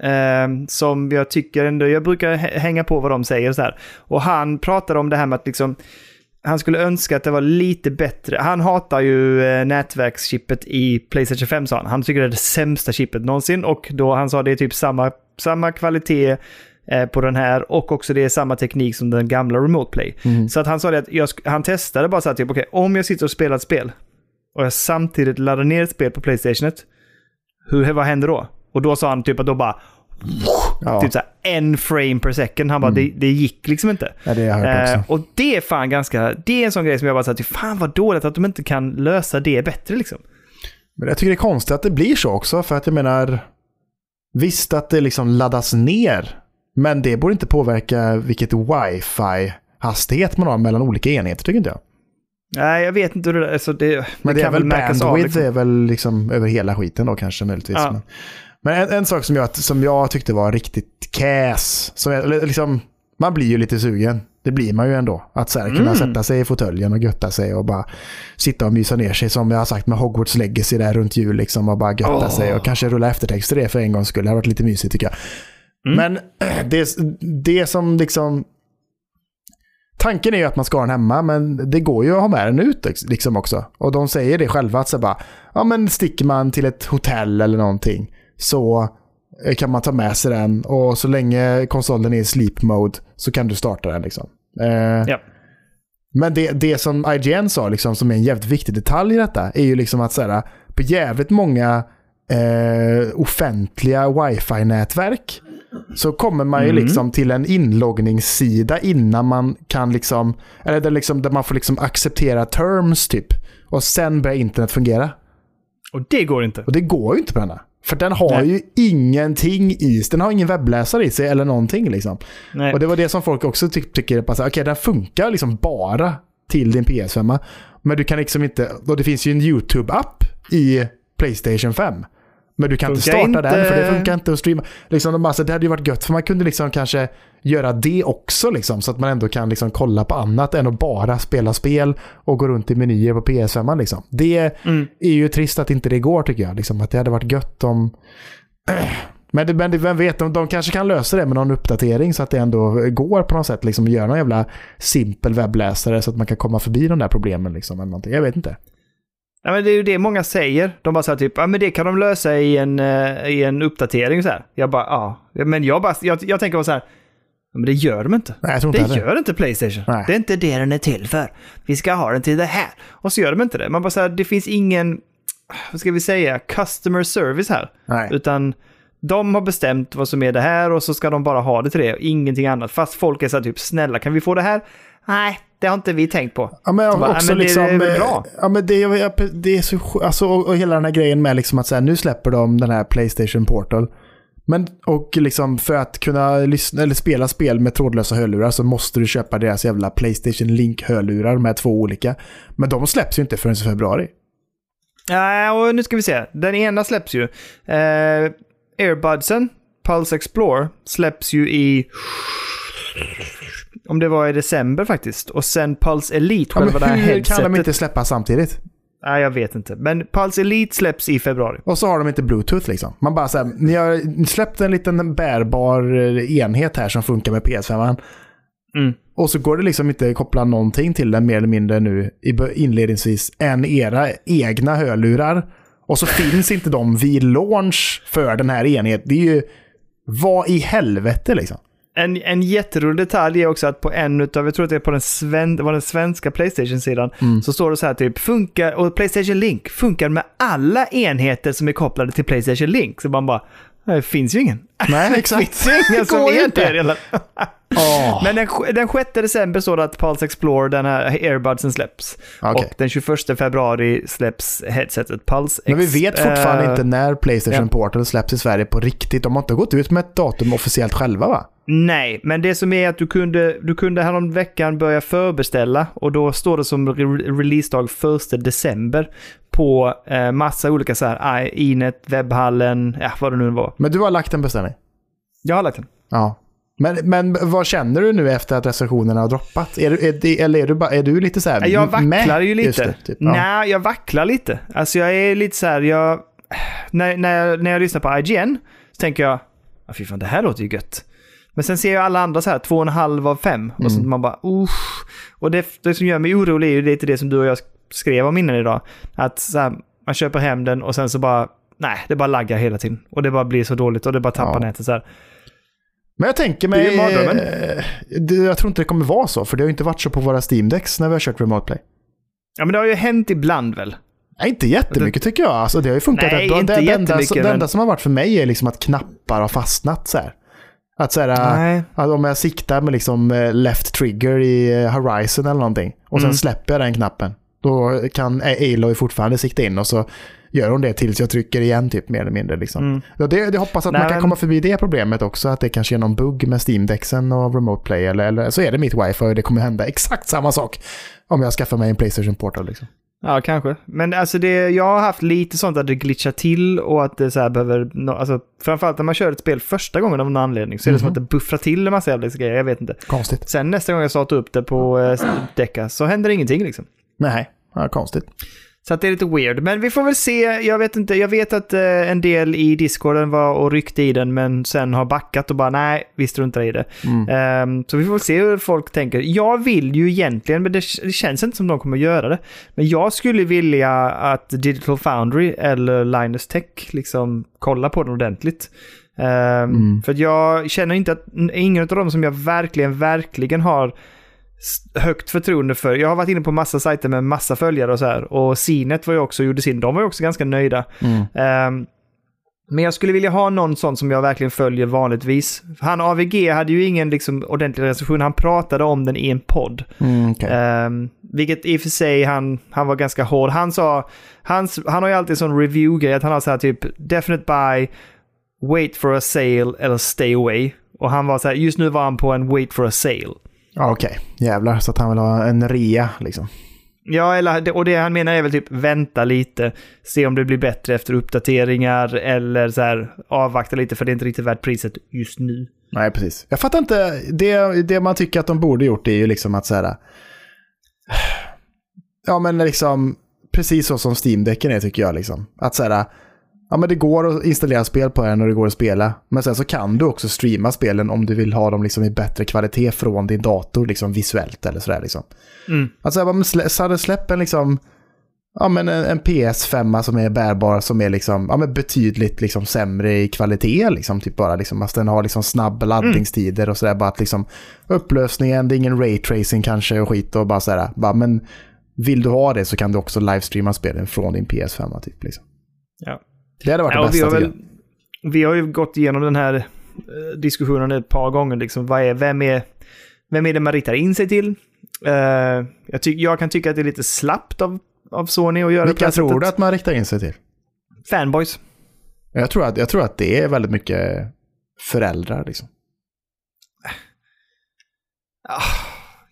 Eh, som jag tycker ändå, jag brukar hä- hänga på vad de säger så här. Och han pratar om det här med att liksom, han skulle önska att det var lite bättre. Han hatar ju eh, nätverkschippet i Playstation 5 sa han. Han tycker det är det sämsta chippet någonsin och då han sa det är typ samma, samma kvalitet eh, på den här och också det är samma teknik som den gamla Remote Play. Så att han sa det att jag, han testade bara så här typ okej om jag sitter och spelar ett spel och jag samtidigt laddar ner ett spel på Playstationet, hur, vad händer då? Och då sa han typ att då bara Ja, typ så här en frame per second. Han bara, det, det gick liksom inte. ja, det Eh, och det är fan ganska, det är en sån grej som jag bara sa till fan vad dåligt att de inte kan lösa det bättre liksom. Men jag tycker det är konstigt att det blir så också, för att jag menar, visst att det liksom laddas ner, men det borde inte påverka vilket wifi-hastighet man har mellan olika enheter, tycker inte jag. Nej, jag vet inte hur det är. Alltså det, Men det, är kan väl märkas av, bandwidth liksom. är väl liksom över hela skiten då kanske möjligtvis. Ja. Men, men en, en sak som jag, som jag tyckte var riktigt käs, som jag, eller liksom, man blir ju lite sugen. Det blir man ju ändå. Att så här, kunna Mm. sätta sig i fåtöljen och götta sig och bara sitta och mysa ner sig som jag har sagt med Hogwarts Legacy där runt jul liksom och bara götta Åh. sig och kanske rulla eftertexter det för en gångs skull. Det har varit lite mysigt tycker jag. Mm. Men det, det som liksom Tanken är ju att man ska ha den hemma, men det går ju att ha med den ut liksom också. Och de säger det själva, att så bara, ja men sticker man till ett hotell eller någonting så eh, kan man ta med sig den och så länge konsolen är i sleep mode så kan du starta den. Liksom. Eh, Ja. Men det, det som IGN sa, liksom, som är en jävligt viktig detalj i detta, är ju liksom att så här, på jävligt många eh, offentliga wifi-nätverk så kommer man ju Mm. liksom till en inloggningssida innan man kan liksom, eller där, liksom, där man får liksom acceptera terms typ. Och sen börjar internet fungera. Och det går inte. Och det går ju inte på denna. För den har Nej. ju ingenting i sig. Den har ingen webbläsare i sig eller någonting liksom. Nej. Och det var det som folk också ty tycker, okej den funkar liksom bara till din PS5. Men du kan liksom inte, och det finns ju en YouTube-app i Playstation 5. Men du kan inte starta den för det inte. funkar inte att streama. Liksom, de bara, så det hade ju varit gött för man kunde liksom kanske göra det också liksom, så att man ändå kan liksom kolla på annat än att bara spela spel och gå runt i menyer på PS5. Liksom. Det Mm. är ju trist att inte det går tycker jag. Liksom, att det hade varit gött om... Men, det, men det, vem vet, de, de kanske kan lösa det med någon uppdatering så att det ändå går på något sätt. Liksom, göra någon jävla simpel webbläsare så att man kan komma förbi de där problemen. Liksom, eller någonting. Jag vet inte. Ja, men det är ju det många säger. De bara säger typ, ja men det kan de lösa i en, eh, i en uppdatering så här. Jag bara, ja. Men jag bara, jag, jag tänker bara så här, men det gör de inte. Nej, inte Det heller. gör inte Playstation. Nej. Det är inte det den är till för. Vi ska ha den till det här. Och så gör de inte det. Man bara så här, det finns ingen, vad ska vi säga, customer service här. Nej. Utan de har bestämt vad som är det här och så ska de bara ha det till det och ingenting annat. Fast folk är så här typ, snälla kan vi få det här? Nej, det har inte vi tänkt på. Ja, men bara, också "Nej, men det- liksom, det är väl eh, bra." Ja, men det, det är så alltså, och, och hela den här grejen med liksom att så här, nu släpper de den här Playstation Portal. Men, och liksom för att kunna lyssna, eller spela spel med trådlösa hörlurar så måste du köpa deras jävla Playstation Link-hörlurar med två olika. Men de släpps ju inte förrän i februari. Ja, och nu ska vi se. Den ena släpps ju. Eh, Airbudsen, Pulse Explore, släpps ju i... Om det var i december faktiskt. Och sen Pulse Elite, Ja, själva det här men hur kan headsetet. de inte släppa samtidigt? Nej, jag vet inte. Men Pulse Elite släpps i februari. Och så har de inte Bluetooth liksom. Man bara säger, ni har släppt en liten bärbar eh, enhet här som funkar med PS5. Mm. Och så går det liksom inte att koppla någonting till den mer eller mindre nu inledningsvis än era egna hörlurar. Och så finns inte de vid launch för den här enheten. Det är ju, vad i helvete liksom. En, en jätterolig detalj är också att på en utav, jag tror att det är på den, sven, det var den svenska Playstation-sidan, Mm. så står det så här typ, funkar, och Playstation Link funkar med alla enheter som är kopplade till Playstation Link. Så man bara, det finns ju ingen. Nej, Det exakt. finns ju ingen som går ju är inte. det. Åh. Men den, den 6 december står det att Pulse Explore, den här airbudsen släpps. Okej. Och den 21 februari släpps headsetet Pulse Men vi vet fortfarande eh, inte när Playstation ja. Portal släpps i Sverige på riktigt. De har inte gått ut med ett datum officiellt själva va? Nej, men det som är att du kunde, du kunde härom veckan börja förbeställa och då står det som re- releasedag 1 december på eh, massa olika så här, i- Inet, webbhallen, ja vad det nu var. Men du har lagt en beställning? Jag har lagt den. Ja. Men, men vad känner du nu efter att recensionerna har droppat? Är du, är, eller är du, bara, är du lite så här Jag vacklar ju lite. det, typ. ja. Nej, jag vacklar lite. Alltså jag är lite så här, jag... När, när, jag, när jag lyssnar på IGN så tänker jag, ah, fy fan det här låter ju gött. Men sen ser jag alla andra så här, två och en halv av fem. Och så Mm. man bara, usch. Och det, det som gör mig orolig är ju lite det som du och jag skrev om innan idag. Att så här, man köper hem den och sen så bara, nej, det bara laggar hela tiden. Och det bara blir så dåligt och det bara tappar Ja. nätet så här. Men jag tänker Det mig... eh, det, jag tror inte det kommer vara så, för det har ju inte varit så på våra Steam-decks när vi har kört Remote Play. Ja men det har ju hänt ibland väl. Nej, inte jättemycket tycker jag. Alltså, det har ju funkat Nej, bra. inte det, det, enda, det enda som har varit för mig är liksom att knappar har fastnat så här. Att så här, Nej. att om jag siktar med liksom eh, left trigger i eh, Horizon eller någonting och sen Mm. släpper jag den knappen. Då kan A- Aloy fortfarande sikta in och så gör hon det tills jag trycker igen typ mer eller mindre. Liksom. Mm. Det, det hoppas att Nej, man kan men- komma förbi det problemet också, att det kanske är någon bugg med Steam-däcksen och Remote Play, eller, eller så är det mitt wifi och det kommer hända exakt samma sak om jag skaffar mig en Playstation Portal. Liksom. Ja, kanske. Men alltså det, jag har haft lite sånt att det glitchar till och att det så behöver... Alltså, framförallt när man kör ett spel första gången av någon anledning så är det som Mhm. att det buffrar till en massa jävla grejer. Jag vet inte. Konstigt. Sen nästa gång jag startar upp det på eh, Decca så händer ingenting liksom. Nej, ja, konstigt. Så att det är lite weird. Men vi får väl se. Jag vet inte. Jag vet att eh, en del i discorden var och ryckte i den men sen har backat och bara nej, vi struntar i det. Mm. Ehm, så vi får väl se hur folk tänker. Jag vill ju egentligen, men det, det känns inte som de kommer göra det. Men jag skulle vilja att Digital Foundry eller Linus Tech liksom kollar på den ordentligt. Ehm, Mm. För jag känner inte att ingen av dem som jag verkligen, verkligen har högt förtroende för. Jag har varit inne på massa sajter med massa följare och så här. Och Cnet var ju också, gjorde sin, de var ju också ganska nöjda. Mm. Ehm, men jag skulle vilja ha någon sån som jag verkligen följer vanligtvis. Han AVG hade ju ingen liksom, ordentlig recension, han pratade om den i en podd. Mm, okej. Ehm, vilket i och för sig, han, han var ganska hård. Han sa, hans, han har ju alltid sån review-grej, att han har så här typ definite buy, wait for a sale eller stay away. Och han var så här, just nu var han på en wait for a sale. Ja, Okej, jävlar. Så att han vill ha en rea liksom. Ja, eller, och det han menar är väl typ vänta lite, se om det blir bättre efter uppdateringar eller så här avvakta lite för det är inte riktigt värt priset just nu. Nej, precis. Jag fattar inte. Det, det man tycker att de borde gjort är ju liksom att så här... Ja, men liksom precis så som Steam-däcken är tycker jag. Liksom. Att så här, ja men det går att installera spel på den och det går att spela. Men sen så kan du också streama spelen om du vill ha dem liksom i bättre kvalitet från din dator, liksom visuellt eller sådär liksom. Mm. Alltså, men slä, släpp en liksom, ja men en, en PS5 som är bärbar som är liksom, ja men betydligt liksom sämre i kvalitet liksom, typ bara liksom, att den har liksom snabb laddningstider och sådär, bara att liksom upplösningen, det är ingen raytracing kanske och skit och bara sådär, bara men vill du ha det så kan du också livestreama spelen från din PS5 typ liksom. Ja. Det hade varit Ja, det och vi, bästa har väl, vi har ju gått igenom den här eh, diskussionen ett par gånger. Liksom. Vad är, vem, är, vem är det man riktar in sig till? Eh, jag, tyck, jag kan tycka att det är lite slappt av, av Sony att göra Vilka det tror du att man riktar in sig till? Fanboys. Jag tror att, jag tror att det är väldigt mycket föräldrar liksom.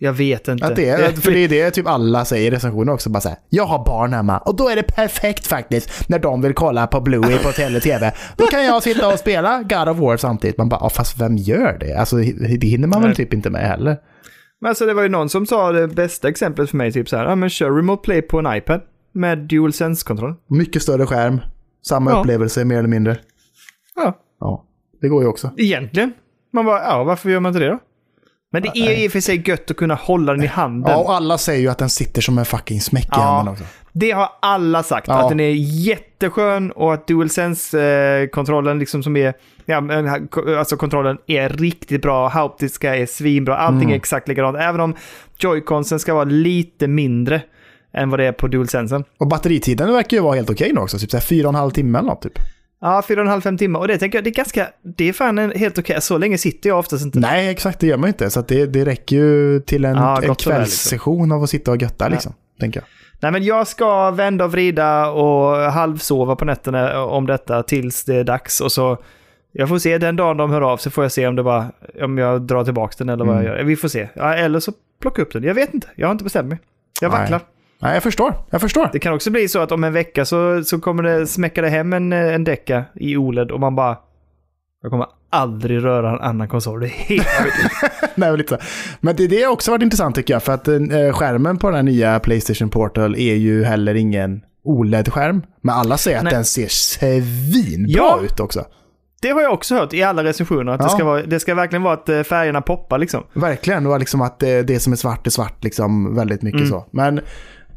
Jag vet inte. Att det är, för det är det typ alla säger i recensioner också. Bara så här, jag har barn hemma och då är det perfekt faktiskt när de vill kolla på Bluey på tele-tv. Då kan jag sitta och spela God of War samtidigt. Man bara, "Ja, fast vem gör det? Alltså det hinner man väl Nej. typ inte med heller. Men alltså det var ju någon som sa det bästa exemplet för mig, typ så här, ja men kör Remote Play på en iPad med DualSense-kontroll. Mycket större skärm, samma Ja. upplevelse mer eller mindre. Ja, Ja, det går ju också. egentligen. Man bara, ja varför gör man inte det då? Men det är i och för sig gött att kunna hålla den i handen. Ja, och alla säger ju att den sitter som en fucking smäck i Ja. handen också. Det har alla sagt, Ja. att den är jätteskön och att DualSense-kontrollen liksom som är, ja, alltså kontrollen är riktigt bra, haptiska är svinbra, allting Mm. är exakt likadant. Även om joyconsen ska vara lite mindre än vad det är på DualSensen. Och batteritiden verkar ju vara helt okej nu också. Typ så här fyra och en halv timme eller något typ. Ja, fyra och en halv, fem timmar. Och det tänker jag, det är ganska, det är fan helt okej. Så länge sitter jag oftast inte. Nej, exakt det gör man inte. Så det, det räcker ju till en, Ja, en väl, kvällssession av att sitta och götta liksom. Tänker jag. Nej, men jag ska vända och vrida och halvsova på nätterna om detta tills det är dags. Och så, jag får se den dagen de hör av sig får jag se om det bara, om jag drar tillbaka den eller vad Mm. jag gör. Vi får se. Ja, eller så plocka upp den. Jag vet inte. Jag har inte bestämt mig. Jag vacklar. Nej, jag förstår. Jag förstår. Det kan också bli så att om en vecka så, så kommer det smäcka det hem en, en decka i OLED och man bara... Jag kommer aldrig röra en annan konsol. Det är helt Nej, men, lite så. men det, det har också varit intressant tycker jag. För att eh, skärmen på den här nya Playstation Portal är ju heller ingen OLED-skärm. Men alla säger att Nej. den ser svinbra Ja. ut också. Det har jag också hört i alla recensioner. Att det, Ja. ska vara, det ska verkligen vara att eh, färgerna poppar liksom. Verkligen. Och liksom att det, det som är svart är svart liksom väldigt mycket Mm. så. Men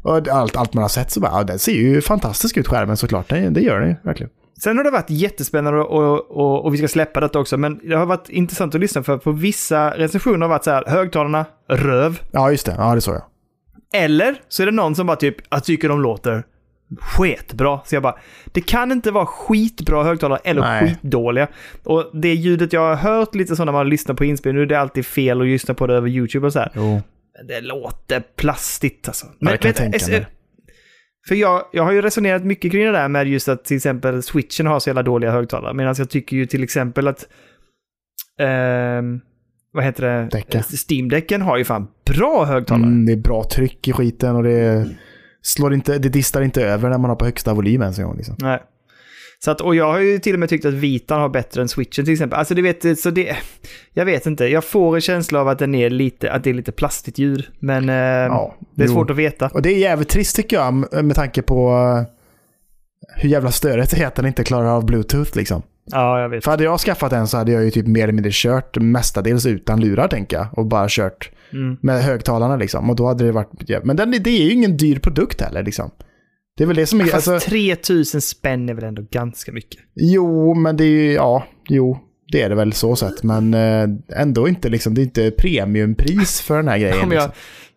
och allt, allt man har sett så bara, ja, den ser ju fantastisk ut skärmen såklart. Det, det gör den ju verkligen. Sen har det varit jättespännande och, och, och, och vi ska släppa detta också. Men det har varit intressant att lyssna för på vissa recensioner har varit så här, högtalarna, röv. Ja, just det. Ja, det såg jag. Eller så är det någon som bara typ, jag tycker de låter sketbra. Så jag bara, det kan inte vara skitbra högtalare eller Nej. skitdåliga. Och det ljudet jag har hört lite så när man lyssnar på inspelning, nu är det alltid fel att lyssna på det över YouTube och så här. Jo. Men det låter plastigt alltså. jag kan vet- tänka S- mig. För jag, jag har ju resonerat mycket kring det där med just att till exempel switchen har så jävla dåliga högtalare. Medan jag tycker ju till exempel att... ehm, vad heter det? Däcka. Steam-däcken har ju fan bra högtalare. Mm, det är bra tryck i skiten och det slår inte, det distar inte över när man har på högsta volym ens en gång. Liksom. Nej. Så att, och jag har ju till och med tyckt att Vitan har bättre än switchen till exempel. Alltså du vet, så det... Jag vet inte, jag får en känsla av att den är lite, att det är lite plastigt ljud. Men eh, det är jo. svårt att veta. Och det är jävligt trist tycker jag med tanke på eh, hur jävla störigt det är att den inte klarar av bluetooth liksom. Ja, jag vet. För hade jag skaffat en så hade jag ju typ mer eller mindre kört mestadels utan lurar tänker jag. Och bara kört Mm. med högtalarna liksom. Och då hade det varit... Men den, det är ju ingen dyr produkt heller liksom. Det är väl det som är... Fast Alltså, 3000 spänn är väl ändå ganska mycket. jo, men det är ju... Ja, jo. Det är det väl så sett. Men eh, ändå inte liksom. Det är inte premiumpris för den här grejen. Om jag, liksom.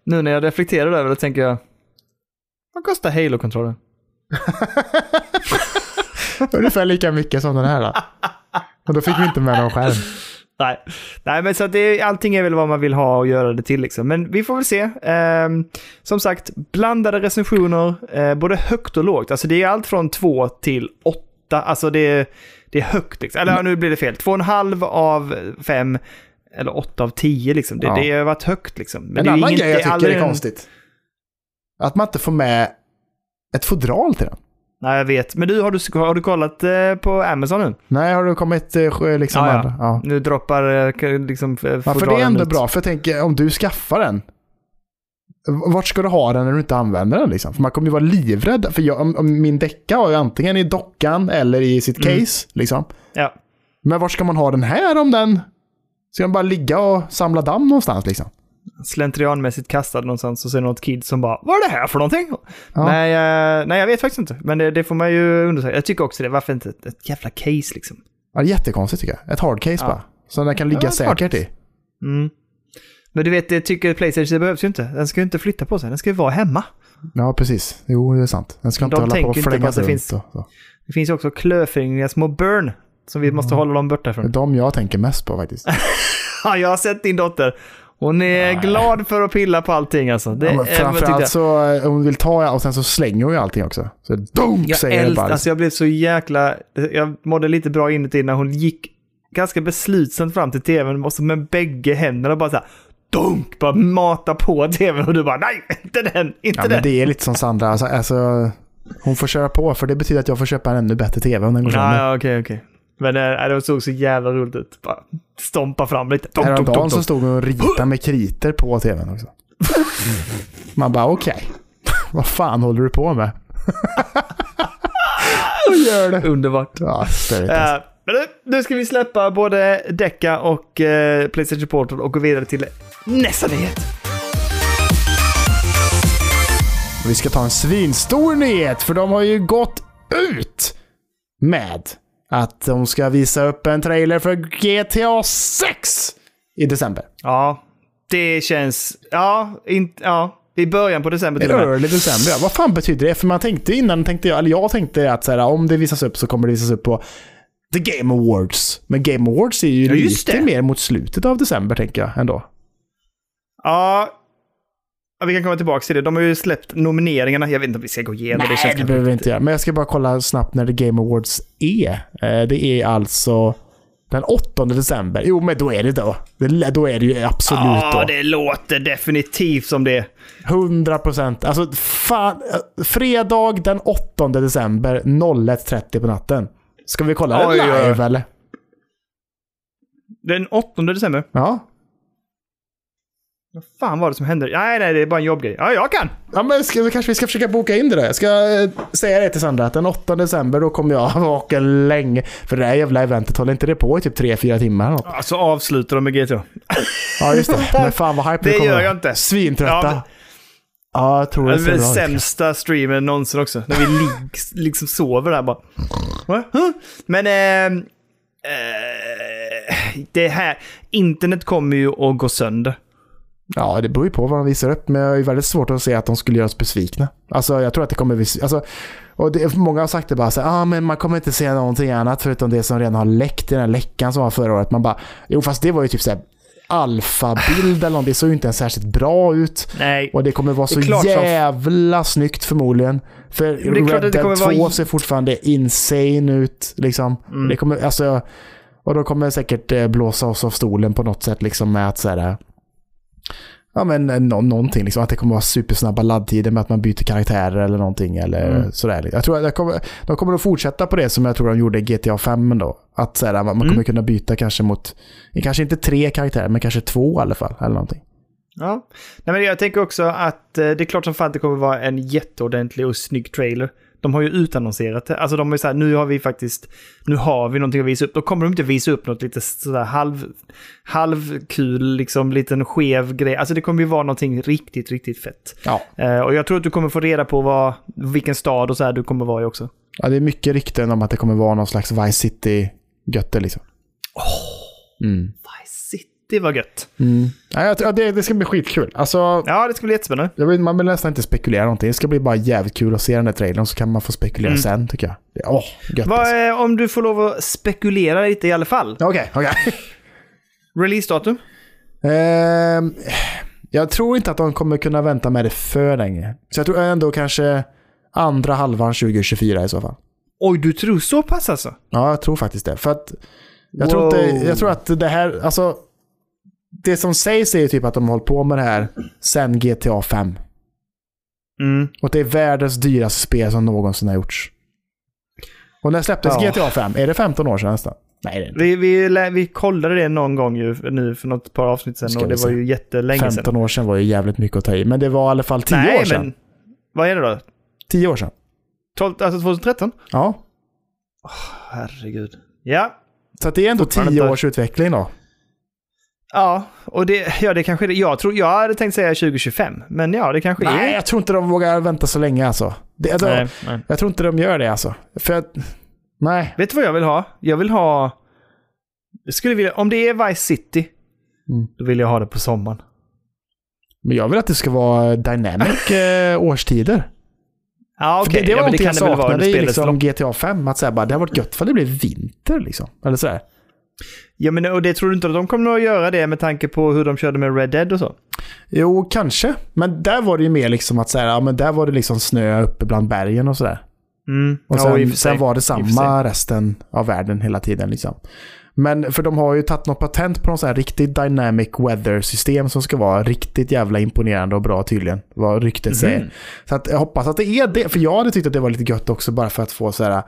nu när jag reflekterar över det tänker jag... Vad kostar Halo-kontrollen? Ungefär lika mycket som den här då. Och då fick vi inte med någon skärm. Nej. Nej, men så att det, allting är väl vad man vill ha och göra det till liksom. Men vi får väl se. Ehm, som sagt, blandade recensioner, eh, både högt och lågt. Alltså det är allt från två till åtta. Alltså det är, det är högt liksom. Eller nu blir det fel. Två och en halv av fem. Eller åtta av tio liksom. Det, Ja. det har varit högt liksom. Men en det är annan inget- grej jag tycker är konstigt. Att man inte får med ett fodral till den. Nej, jag vet. Men du, har du, har du kollat eh, på Amazon nu? Nej, har det kommit eh, liksom Ja, ja. Ja. Nu droppar eh, liksom eh, Ja, för det är ändå ut. bra. För jag tänker, om du skaffar den. Vart ska du ha den när du inte använder den? Liksom? För man kommer ju vara livrädd. För jag, om, om min däcka har ju antingen i dockan eller i sitt Mm. case. Liksom. Ja. Men vart ska man ha den här om den... Ska den bara ligga och samla damm någonstans liksom? Slentrianmässigt kastad någonstans och det något kid som bara Vad är det här för någonting? Ja. Nej, eh, nej, jag vet faktiskt inte. Men det, det får man ju undersöka. Jag tycker också det. Varför inte ett, ett jävla case liksom? Ja, det är jättekonstigt tycker jag. Ett hardcase Ja. bara. Så den kan ligga Ja, säkert i. Mm. Men du vet, det tycker Playstation det behövs ju inte. Den ska ju inte flytta på sig. Den ska ju vara hemma. Ja, precis. Jo, det är sant. Den ska inte De hålla på och flängas att det runt. finns- Och, så. Det finns också klöfingriga små burn. Som vi måste hålla dem borta Det är de jag tänker mest på faktiskt. Ja, jag har sett din dotter. Hon är Nej. glad för att pilla på allting alltså. Det, Ja, tyckte framförallt så eh, hon vill ta och sen så slänger hon ju allting också. Så dunk Jag, säger det älsk, bara. alltså jag blev så jäkla... Jag mådde lite bra inuti när hon gick ganska beslutsamt fram till tvn och så med bägge händerna bara så här... Dunk! Bara mata på tvn och du bara nej, inte den, inte ja, den. men det är lite som Sandra. Alltså, alltså, hon får köra på för det betyder att jag får köpa en ännu bättre tv om den går sönder. Ja, okej, okej. Men äh, det såg så jävla roligt ut. Bara stompa fram lite. Häromdagen så stod hon och ritade med kriter på tvn också. Man bara okej. Vad fan håller du på med? Vad gör det? Underbart. Ja, störigt alltså. Eh, men nu, nu ska vi släppa både Decca och uh, Playstation Portal och gå vidare till nästa nyhet. Vi ska ta en svinstor nyhet för de har ju gått ut med att de ska visa upp en trailer för GTA 6 i december. Ja, det känns... Ja, inte... Ja. I början på december till och med. Early december, ja. Vad fan betyder det? För man tänkte innan, tänkte jag, eller jag tänkte att så här, om det visas upp så kommer det visas upp på The Game Awards. Men Game Awards är ju Ja, lite det. mer mot slutet av december tänker jag ändå. Ja, ja, vi kan komma tillbaka till det. De har ju släppt nomineringarna. Jag vet inte om vi ska gå igenom det. Nej, det behöver vi inte göra. Men jag ska bara kolla snabbt när The Game Awards är. Eh, Det är alltså den 8 december. Jo, men då är det då. Det- Då är det ju absolut Ja, då. det låter definitivt som det. 100 procent. Alltså, fan. eh, Fredag den 8 december 01.30 på natten. Ska vi kolla Oj, det oj. live eller? Den 8 december. Ja. Vad fan var det som hände? Nej, nej, det är bara en jobbgrej. Ja, jag kan! Ja, men ska, kanske vi ska försöka boka in det där. Jag ska eh, säga det till Sandra att den 8 december då kommer jag vaka länge. För det här jävla eventet håller inte det på i typ 3-4 timmar eller något? Ja, så avslutar de med GTA. Ja, just det. Men fan vad hype Det kommer gör vara. jag inte. Svintrötta. Ja, Ja, men- jag tror det Det är den sämsta streamen någonsin också. När vi lig- liksom sover där bara. Men... Eh, eh, det här... Internet kommer ju att gå sönder. Ja, det beror ju på vad de visar upp. Men jag är väldigt svårt att se att de skulle göra oss besvikna. Alltså, jag tror att det kommer... Alltså, och det, många har sagt det bara så ah, men man kommer inte se någonting annat förutom det som redan har läckt i den här läckan som var förra året. Man bara, jo fast det var ju typ så här alfabild eller något. Det såg ju inte ens särskilt bra ut. Nej. Och det kommer vara så klart som- jävla snyggt förmodligen. För Red Dead 2 vara- ser fortfarande insane ut. Liksom. Mm. Det kommer, alltså, och de kommer säkert eh, blåsa oss av stolen på något sätt liksom med att så här, Ja men eh, nå- någonting liksom. Att det kommer vara supersnabba laddtider med att man byter karaktärer eller någonting. Eller Mm. sådär. Jag tror att det kommer, de kommer att fortsätta på det som jag tror de gjorde i GTA 5 ändå. Att så här, man, Mm. kommer kunna byta kanske mot, kanske inte tre karaktärer men kanske två i alla fall. Eller någonting. Ja. Nej, men jag tänker också att eh, det är klart som fan det kommer vara en jätteordentlig och snygg trailer. De har ju utannonserat det. Alltså de är så här, nu har vi faktiskt, nu har vi någonting att visa upp. Då kommer de inte visa upp något lite sådär halv, halvkul, liksom liten skev grej. Alltså det kommer ju vara någonting riktigt, riktigt fett. Ja. Eh, och jag tror att du kommer få reda på vad, vilken stad och så här du kommer vara i också. Ja, det är mycket rykten om att det kommer vara någon slags Vice City-götte liksom. Mm. Vice City var gött. Mm. Jag ja, det, det ska bli skitkul. Alltså, Ja, det ska bli jättespännande. vill, man vill nästan inte spekulera någonting. Det ska bli bara jävligt kul att se den där trailern så kan man få spekulera Mm. sen tycker jag. Åh, gött Vad, alltså. eh, om du får lov att spekulera lite i alla fall. Okej, okej. Releasedatum? Ehm, jag tror inte att de kommer kunna vänta med det för länge. Så jag tror ändå kanske andra halvan 2024 i så fall. Oj, du tror så pass alltså? Ja, jag tror faktiskt det. För att jag tror, inte, jag tror att det här, alltså det som sägs är ju typ att de har hållit på med det här sen GTA 5. Mm. Och det är världens dyraste spel som någonsin har gjorts. Och när släpptes Ja. GTA 5? Är det 15 år sedan nästan? Nej, det är inte. Vi, vi, vi kollade det någon gång ju nu för något par avsnitt sedan Ska och det var ju jättelänge 15 sedan. år sedan var ju jävligt mycket att ta i. Men det var i alla fall 10 Nej, år sedan. men vad är det då? 10 år sedan. 12, alltså 2013? Ja. Herregud. Ja. Så det är ändå Fortfarande 10 inte- års utveckling då. Ja, och det, ja, det kanske det. Jag, tror, jag hade tänkt säga 2025, men ja, det kanske Nej, är. jag tror inte de vågar vänta så länge alltså. Det, alltså Nej, nej. Jag tror inte de gör det alltså. För att, nej. Vet du vad jag vill ha? Jag vill ha... Jag skulle vilja, om det är Vice City, Mm. då vill jag ha det på sommaren. Men jag vill att det ska vara dynamic eh, årstider. Ja, För okej. det, det var ja, någonting jag det vara saknade i liksom lopp. GTA 5. Att säga bara, det har varit gött för det blir vinter liksom. Eller sådär. Ja, men och det tror du inte att de kommer att göra det med tanke på hur de körde med Red Dead och så? Jo, kanske. Men där var det ju mer liksom att säga, ja men där var det liksom snö uppe bland bergen och sådär. Mm. Och Ja, sen, i och sen var det samma resten av världen hela tiden liksom. Men för de har ju tagit något patent på något sånt här riktigt dynamic weather-system som ska vara riktigt jävla imponerande och bra tydligen. Vad ryktet säger. Mhm. Så att jag hoppas att det är det. För jag hade tyckt att det var lite gött också bara för att få så här.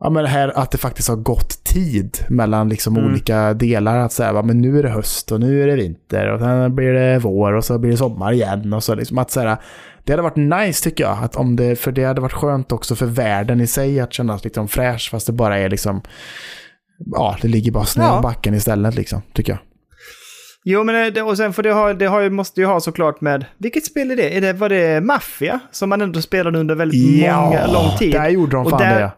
Ja men det här att det faktiskt har gått tid mellan liksom Mm. olika delar. Att säga, men nu är det höst och nu är det vinter och sen blir det vår och så blir det sommar igen. Och så liksom att så här, det hade varit nice tycker jag. Att om det, för det hade varit skönt också för världen i sig att kännas liksom fräsch fast det bara är liksom Ja, det ligger bara snö Ja. backen istället liksom, tycker jag. Jo, men det, och sen för det, har, det har, måste ju ha såklart med... Vilket spel är det? Är det var det Mafia? Som man ändå spelade under väldigt många, lång tid. där gjorde de Och fan där- det.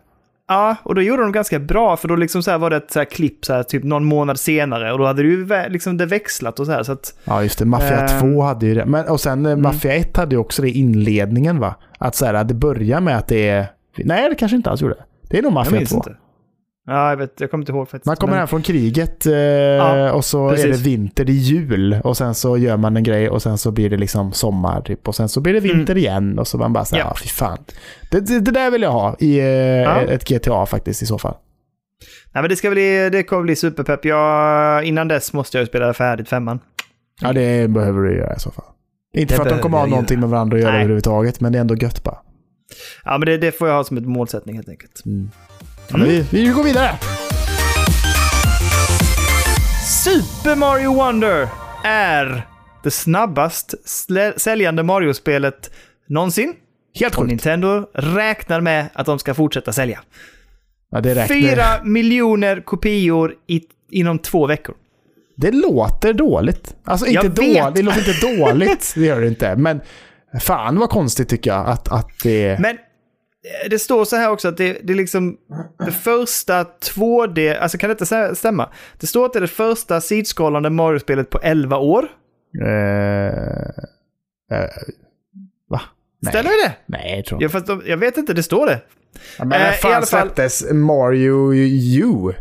Ja, och då gjorde de ganska bra, för då liksom så var det ett så här klipp så här, typ någon månad senare och då hade det ju liksom det växlat och så här så att... Ja, just det. Mafia Ehm. 2 hade ju det. Men, och sen eh, Mafia 1 hade ju också det i inledningen va? Att så här, det börjar med att det är... Nej, det kanske inte alls gjorde. Det är nog Mafia minns 2. inte. Ja, jag vet, jag kommer inte ihåg faktiskt. Man kommer men- hem från kriget eh, och så är precis. det vinter, det är jul och sen så gör man en grej och sen så blir det liksom sommar typ och sen så blir det vinter igen och så man bara säger Mm. Ja. ja fy fan. Det, det, det där vill jag ha i eh, ett GTA faktiskt i så fall. Nej, men det, ska bli, det kommer bli superpepp. Jag, innan dess måste jag spela färdigt femman. Ja, det behöver du göra i så fall. Inte Det för att de kommer ha någonting med varandra att göra Nej. överhuvudtaget, men det är ändå gött bara. Ja, men det, det får jag ha som ett målsättning helt enkelt. Ja, men vi, vi går vidare! Super Mario Wonder är det snabbast säljande Mario-spelet någonsin. Helt Och sjukt. Nintendo räknar med att de ska fortsätta sälja. Ja. Fyra miljoner kopior i, inom två veckor. det låter dåligt. Alltså inte Jag vet. dåligt, det låter inte dåligt, det gör det inte. Men fan vad konstigt tycker jag att, att det... Men det står så här också att det, det är liksom det första 2D, alltså kan detta stämma? Det står att det är det första sidskrollande Mario-spelet på 11 år. Eh, eh, va? Nej. Ställer vi det? Nej, jag tror Ja, inte. fast de, jag vet inte, det står det. Ja, men när i fan fall- släpptes Mario U?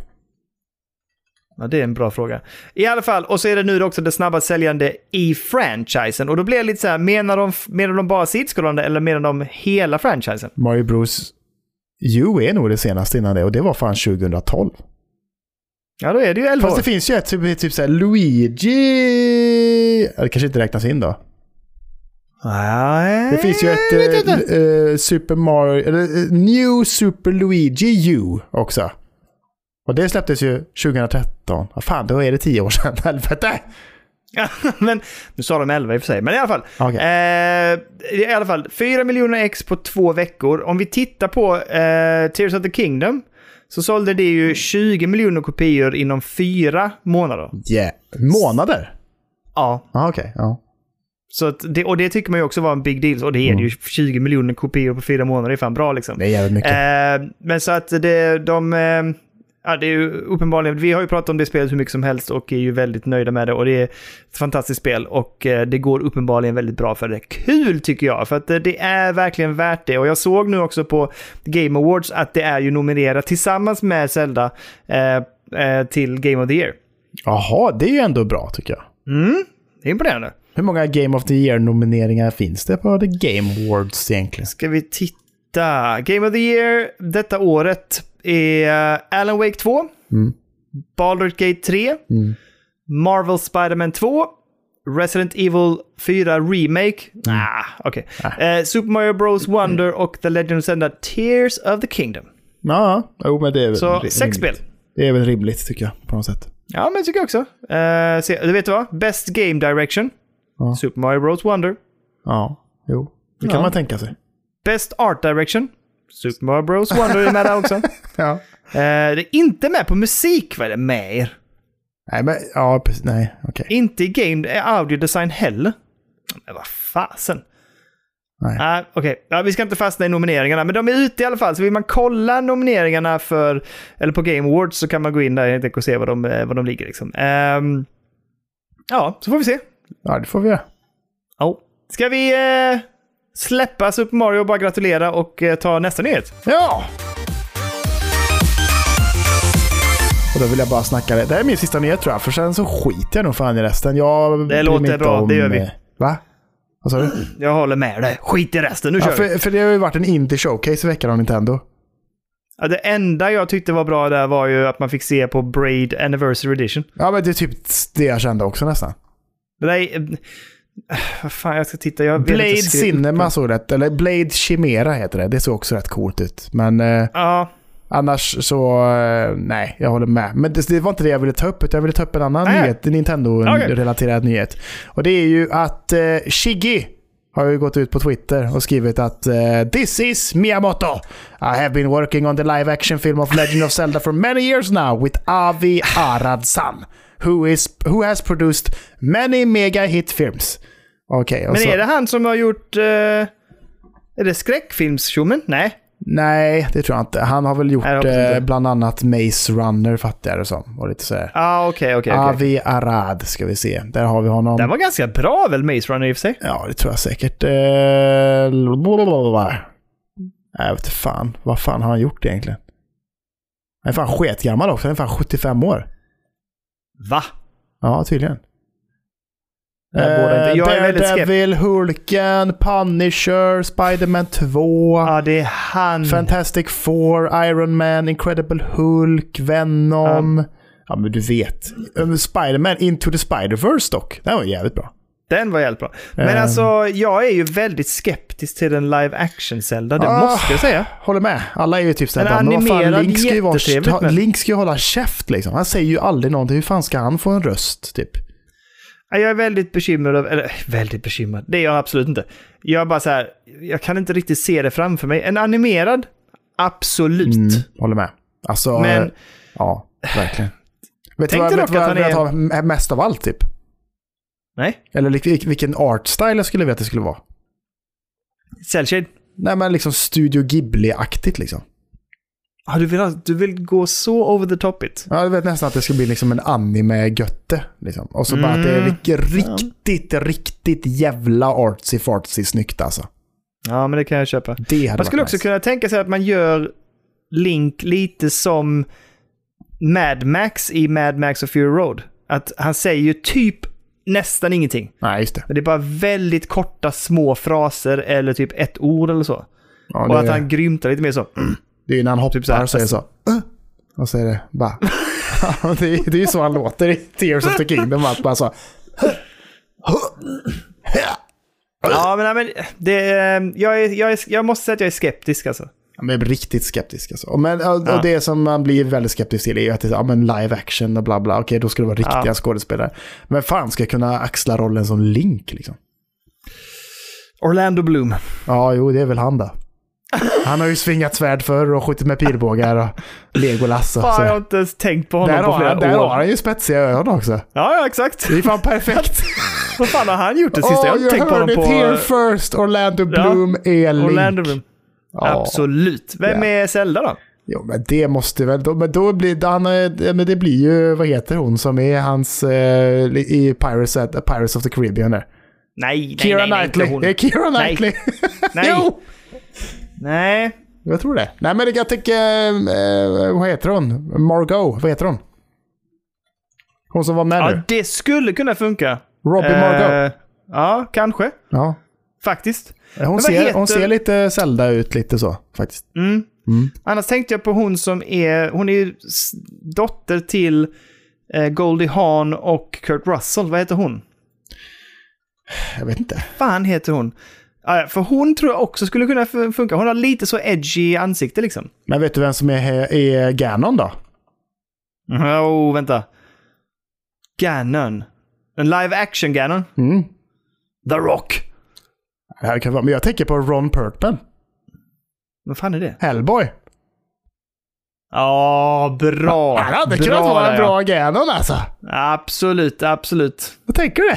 Ja, det är en bra fråga. I alla fall, och så är det nu också det snabbast säljande i franchisen. Och då blir det lite så här, menar de, menar de bara sidskrollande eller menar de hela franchisen? Mario Bros U är nog det senaste innan det och det var fan 2012. Ja, då är det ju 11 Fast år. det finns ju ett typ, typ såhär Luigi... Det kanske inte räknas in då. Nej, Det finns ju ett eh, Super Mario... Eller eh, New Super Luigi U också. Och det släpptes ju 2013. Vad fan, då är det tio år sedan. Helvete! Men nu sa de 11 i och för sig. Men i alla fall. Okej. Eh, I alla fall, 4 miljoner ex på två veckor. Om vi tittar på eh, Tears of the Kingdom så sålde det ju 20 miljoner kopior inom fyra månader. Yeah. Månader? Ja, Ja, okej. Ja. så det, och det tycker man ju också var en big deal. Och det är det ju. 20 miljoner kopior på fyra månader det är fan bra liksom. Det är jävligt mycket. Eh, men så att det, de... Ja, det är ju uppenbarligen... Vi har ju pratat om det spelet hur mycket som helst och är ju väldigt nöjda med det. Och det är ett fantastiskt spel och eh, det går uppenbarligen väldigt bra för det. Kul tycker jag, för att eh, det är verkligen värt det. Och jag såg nu också på Game Awards att det är ju nominerat tillsammans med Zelda eh, eh, till Game of the Year. Jaha, det är ju ändå bra tycker jag. Mm, det är imponerande. Hur många Game of the Year-nomineringar finns det på The Game Awards egentligen? Ska vi titta. Game of the Year detta året är eh, Alan Wake 2, Mm. Baldur's Gate 3, Mm. Marvel Spider-Man 2, Resident Evil 4 Remake, ah, okej. Eh, Super Mario Bros Wonder och The Legend of Zelda Tears of the Kingdom. Ja, jo, men det är väl Så rim- sex spel. Det är väl rimligt tycker jag på något sätt. Ja, men tycker jag också. Eh, se, du vet du vad? Best Game Direction, Ja. Super Mario Bros Wonder. Ja, jo. Det kan Ja. man tänka sig. Best Art Direction, Super Mario Bros Wonder är med där också. Ja. Eh, det är inte med på musik, vad är det med er? Nej, men ja, precis. Nej, okej. Inte i game audio design heller. Men vad fasen. Nej. Ah, Okej, ja, vi ska inte fastna i nomineringarna, men de är ute i alla fall. Så vill man kolla nomineringarna för, eller på Game Awards så kan man gå in där helt och se var de, eh, var de ligger. Liksom. Ehm, ja, så får vi se. Ja, det får vi göra. Ja. Ska vi eh, släppa Super Mario och bara gratulera och eh, ta nästa nyhet? Ja! Och då vill jag bara snacka det. Det här är min sista nyhet tror jag, för sen så skiter jag nog fan i resten. Jag mig låter bra, det gör vi. eh, Va? Vad sa du? Jag håller med dig. Skit i resten, nu Ja, kör vi. för, för det har ju varit en indie showcase i veckan av Nintendo. Ja, det enda jag tyckte var bra där var ju att man fick se på Braid Anniversary Edition. Ja, men det är typ det jag kände också nästan. Det är... eh, Vad fan, jag ska titta. Jag Blade Cinema såg rätt, eller Blade Chimera heter det. Det såg också rätt coolt ut. Men eh, Ja, annars så, eh, nej, jag håller med. Men det, det var inte det jag ville ta upp, utan jag ville ta upp en annan Nej. nyhet, en Nintendo-relaterad nyhet. Och det är ju att eh, Shiggy har ju gått ut på Twitter och skrivit att eh, “This is Miyamoto. I have been working on the live action film of Legend of Zelda for many years now with Avi Arad-san, who, is, who has produced many mega hit films.” Okej, och men så- är det han som har gjort... eh, är det skräckfilmstjommen? Nej. Nej, det tror jag inte. Han har väl gjort eh, bland annat Maze Runner, fattar jag det som. Och lite sådär. Ja, ah, okej, okej. okej. Avi Arad ska vi se. Där har vi honom. Den var ganska bra väl, Maze Runner i och för sig? Ja, det tror jag säkert. Eh. Jag vet inte fan. Vad fan har han gjort egentligen? Han är fan sketgammal också. Han är fan 75 år. Va? Ja, tydligen. Inte. Jag är Eh, väldigt skeptisk. Daredevil, Hulken, Punisher, Spider-Man 2. Ja, det är han. Fantastic Four, Iron Man, Incredible Hulk, Venom. Ja, men du vet. Um, Spider-Man Into the Spider-Verse dock. Den var jävligt bra. Den var jävligt bra. Men Ehm. alltså, jag är ju väldigt skeptisk till en live action-Zelda. Det Ah. måste jag säga. Håller med. Alla är ju typ såhär, men vad fan, Link ska, ju vara, men- Link ska ju hålla käft liksom. Han säger ju aldrig någonting. Hur fan ska han få en röst typ? Ja, Jag är väldigt bekymrad, över- eller väldigt bekymrad, det är jag absolut inte. Jag är bara så här, jag kan inte riktigt se det framför mig. En animerad, absolut. Mm, håller med. Alltså, Men- ja, verkligen. Vet du vad, vet jag han vill ha mest av allt typ? Nej, Eller vilken art style jag skulle vilja att det skulle vara. Cellshade. Nej men liksom Studio Ghibli-aktigt liksom. Ah, du, vill, ha- du vill gå så over the top it. Ja, jag vet nästan att det ska bli liksom en anime-götte. Liksom. Och så bara att det är Mm. riktigt, riktigt, riktigt jävla artsy-fartsy snyggt alltså. Ja, men det kan jag köpa. Det hade Man skulle också nice. kunna tänka sig att man gör Link lite som Mad Max i Mad Max och Fury Road. Att han säger ju typ nästan ingenting. Nej, just det. Det är bara väldigt korta små fraser eller typ ett ord eller så. Ja, Och att han grymtar lite mer så. det är ju när han hoppar så här, och säger så. "Uh", Och är det bara... Det, är, det är ju så han låter i Tears of the Kingdom. Att bara så... Ja, men, nej, men det, jag, är, jag, är, jag måste säga att jag är skeptisk alltså. Jag är riktigt skeptisk alltså. Men, och, Ja. det som man blir väldigt skeptisk till är ju att det är ja, men live action och bla bla. Okej, då ska det vara riktiga Ja. skådespelare. Men fan ska jag kunna axla rollen som Link liksom? Orlando Bloom. Ja, jo, det är väl han då. Han har ju svingat svärd förr och skjutit med pilbågar och Legolas. Och, Fan, jag har så. inte ens tänkt på honom Där, på flera han, där år. har han ju spetsiga ögon också. Ja, ja, exakt. Det är fan perfekt. Vad fan har han gjort det sista? jag har oh, inte you tänkt på heard honom it på... here first. Orlando Ja. Bloom är Link. Orlando Bloom. Ja. Absolut. Vem Ja. är Zelda då? Jo, men det måste väl... Då, men då blir han, men det blir ju, vad heter hon som är hans eh, i Pirates, at- Pirates of the Caribbean där? Nej, nej, Keira nej, nej, Knightley. inte hon. Keira. Knightley. Nej. jo, Nej. jag tror det. Nej, men jag tycker, eh, vad heter hon? Margot, vad heter hon? Hon som var med Ja, nu. det skulle kunna funka. Robbie Margot. Eh, ja, kanske. Ja. Faktiskt. Hon vad ser, heter- hon ser lite Zelda ut lite så, faktiskt. Mm. Mm. Annars tänkte jag på hon som är, hon är dotter till eh, Goldie Hawn och Kurt Russell. Vad heter hon? Jag vet inte. fan heter hon? Ah, för hon tror jag också skulle kunna fun- funka. Hon har lite så edgy ansikte liksom. Men vet du vem som är, är Ganon då? Oh, vänta. Ganon. En live action Ganon. Mm. The Rock. Det här kan vara, men jag tänker på Ron Perlman. Vad fan är det? Hellboy. Ja, bra. Han hade bra kunnat vara en ja. bra Ganon alltså. Absolut, absolut. Vad tänker du?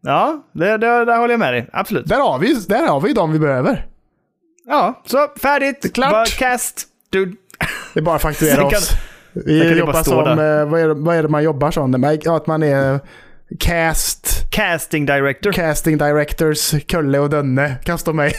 Ja, det, det, där håller jag med dig. Absolut. Där har vi, där har vi de vi behöver. Ja, så färdigt. klart. Bara cast. Dude. Det är bara att fakturera oss. Vi jobbar som, eh, vad är, det, vad är det man jobbar som? Ja, Att man är cast, Casting director. casting directors, Kulle och Dönne kan stå med.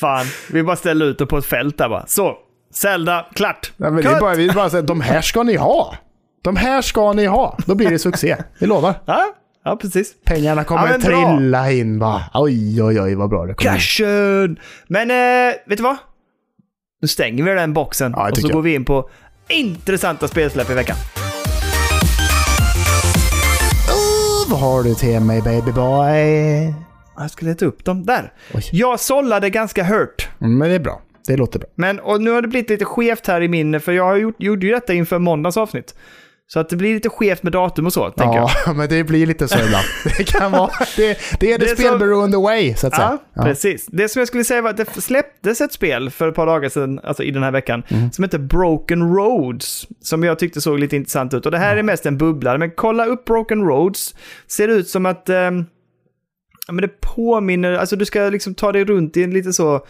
Fan, vi bara ställer ut det på ett fält där bara. Så, Zelda, klart. Nej, men det är Cut. bara, vi bara säger, de här ska ni ha. De här ska ni ha. Då blir det succé. Vi lovar. Ja, ja, precis. Pengarna kommer Ja, bra. trilla in bara. Oj, oj, oj vad bra det kommer. Cashen! Men eh, vet du vad? Nu stänger vi den boxen Ja, jag och så tycker går jag. vi in på intressanta spelsläpp i veckan. Har du till mig baby boy? Jag ska leta upp dem. Där! Oj. Jag sållade ganska hört. Mm, men det är bra. Det låter bra. Men och nu har det blivit lite skevt här i min, för jag har gjort, gjorde ju detta inför måndagens avsnitt. Så att det blir lite skevt med datum och så, tänker jag. Ja, men det blir lite så ibland. Det kan vara. Det, det är Det det spelberoende way, så att säga. Ja, precis. Det som jag skulle säga var att det släpptes ett spel för ett par dagar sedan, alltså i den här veckan, Mm. som heter Broken Roads. Som jag tyckte såg lite intressant ut. Och det här är mest en bubblare, men kolla upp Broken Roads. Ser ut som att... ja, men det påminner, alltså du ska liksom ta dig runt i en lite så eh,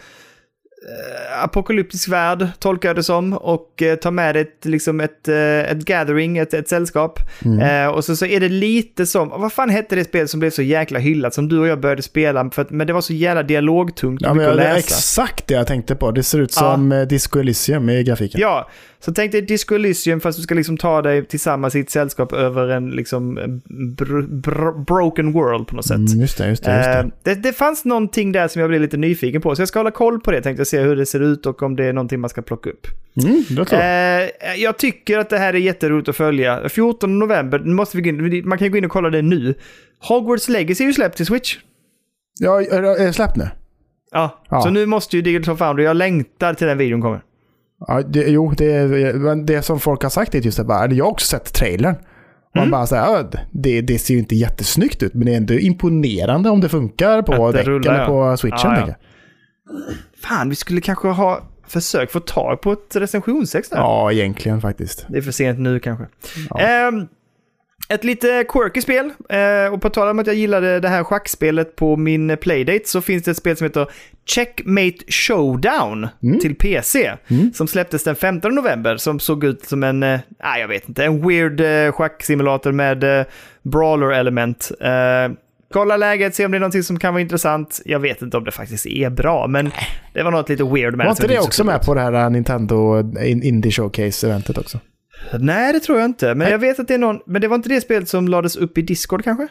apokalyptisk värld, tolkar jag det som. Och eh, ta med ett, liksom ett, eh, ett gathering, ett, ett sällskap. Mm. Eh, och så, så är det lite som, vad fan hette det spel som blev så jäkla hyllat som du och jag började spela, för att, men det var så jävla dialogtungt Ja, men att det är exakt det jag tänkte på. Det ser ut som ja. Disco Elysium i grafiken. Ja, så tänk dig Disco Elysium fast du ska liksom ta dig tillsammans i ett sällskap över en liksom br- br- broken world på något sätt. Mm, just det, just det. Just det. Eh, det, det fanns någonting där som jag blev lite nyfiken på, så jag ska hålla koll på det. Tänkte jag se hur det ser ut och om det är någonting man ska plocka upp. Mm. Eh, jag tycker att det här är jätteroligt att följa. 14 november, måste vi gå in, man kan gå in och kolla det nu. Hogwarts Legacy är ju släppt till Switch. Ja, är det släppt nu? Ja, Ja. så nu måste ju Digital Foundry, jag längtar till den videon kommer. Ja, det, jo, det, men det som folk har sagt är just det bara, jag har också sett trailern. Man Mm. bara ja, det, det ser ju inte jättesnyggt ut, men det är ändå imponerande om det funkar på Att det däck rullar, eller på switchen. Ja, ja. Fan, vi skulle kanske ha försökt få tag på ett recensionsex där. Ja, egentligen faktiskt. Det är för sent nu kanske. Ja. Ehm, ett lite quirky spel. Eh, och på tal om att jag gillade det här schackspelet på min playdate så finns det ett spel som heter Checkmate Showdown Mm. till PC. Som släpptes den 15 november som såg ut som en, eh, jag vet inte, en weird eh, schacksimulator med eh, brawler-element. Eh, Kolla läget, se om det är någonting som kan vara intressant. Jag vet inte om det faktiskt är bra, men det var något lite weird med Var det. inte som det så också med på det här uh, Nintendo In- Indie Showcase-eventet också? Nej, det tror jag inte. Men jag vet att det är någon... Men det var inte det spelet som lades upp i Discord kanske?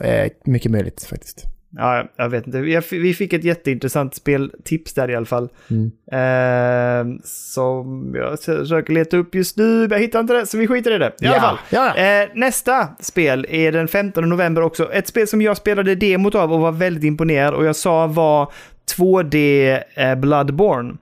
Eh, mycket möjligt faktiskt. Ja, jag- vet inte. Vi fick ett jätteintressant speltips där i alla fall. Mm. Eh, som jag försöker leta upp just nu, men jag hittar inte det, så vi skiter i det. I alla Ja, fall. ja. Eh, nästa spel är den 15 november också. Ett spel som jag spelade demot av och var väldigt imponerad och jag sa var 2D eh, Bloodborne.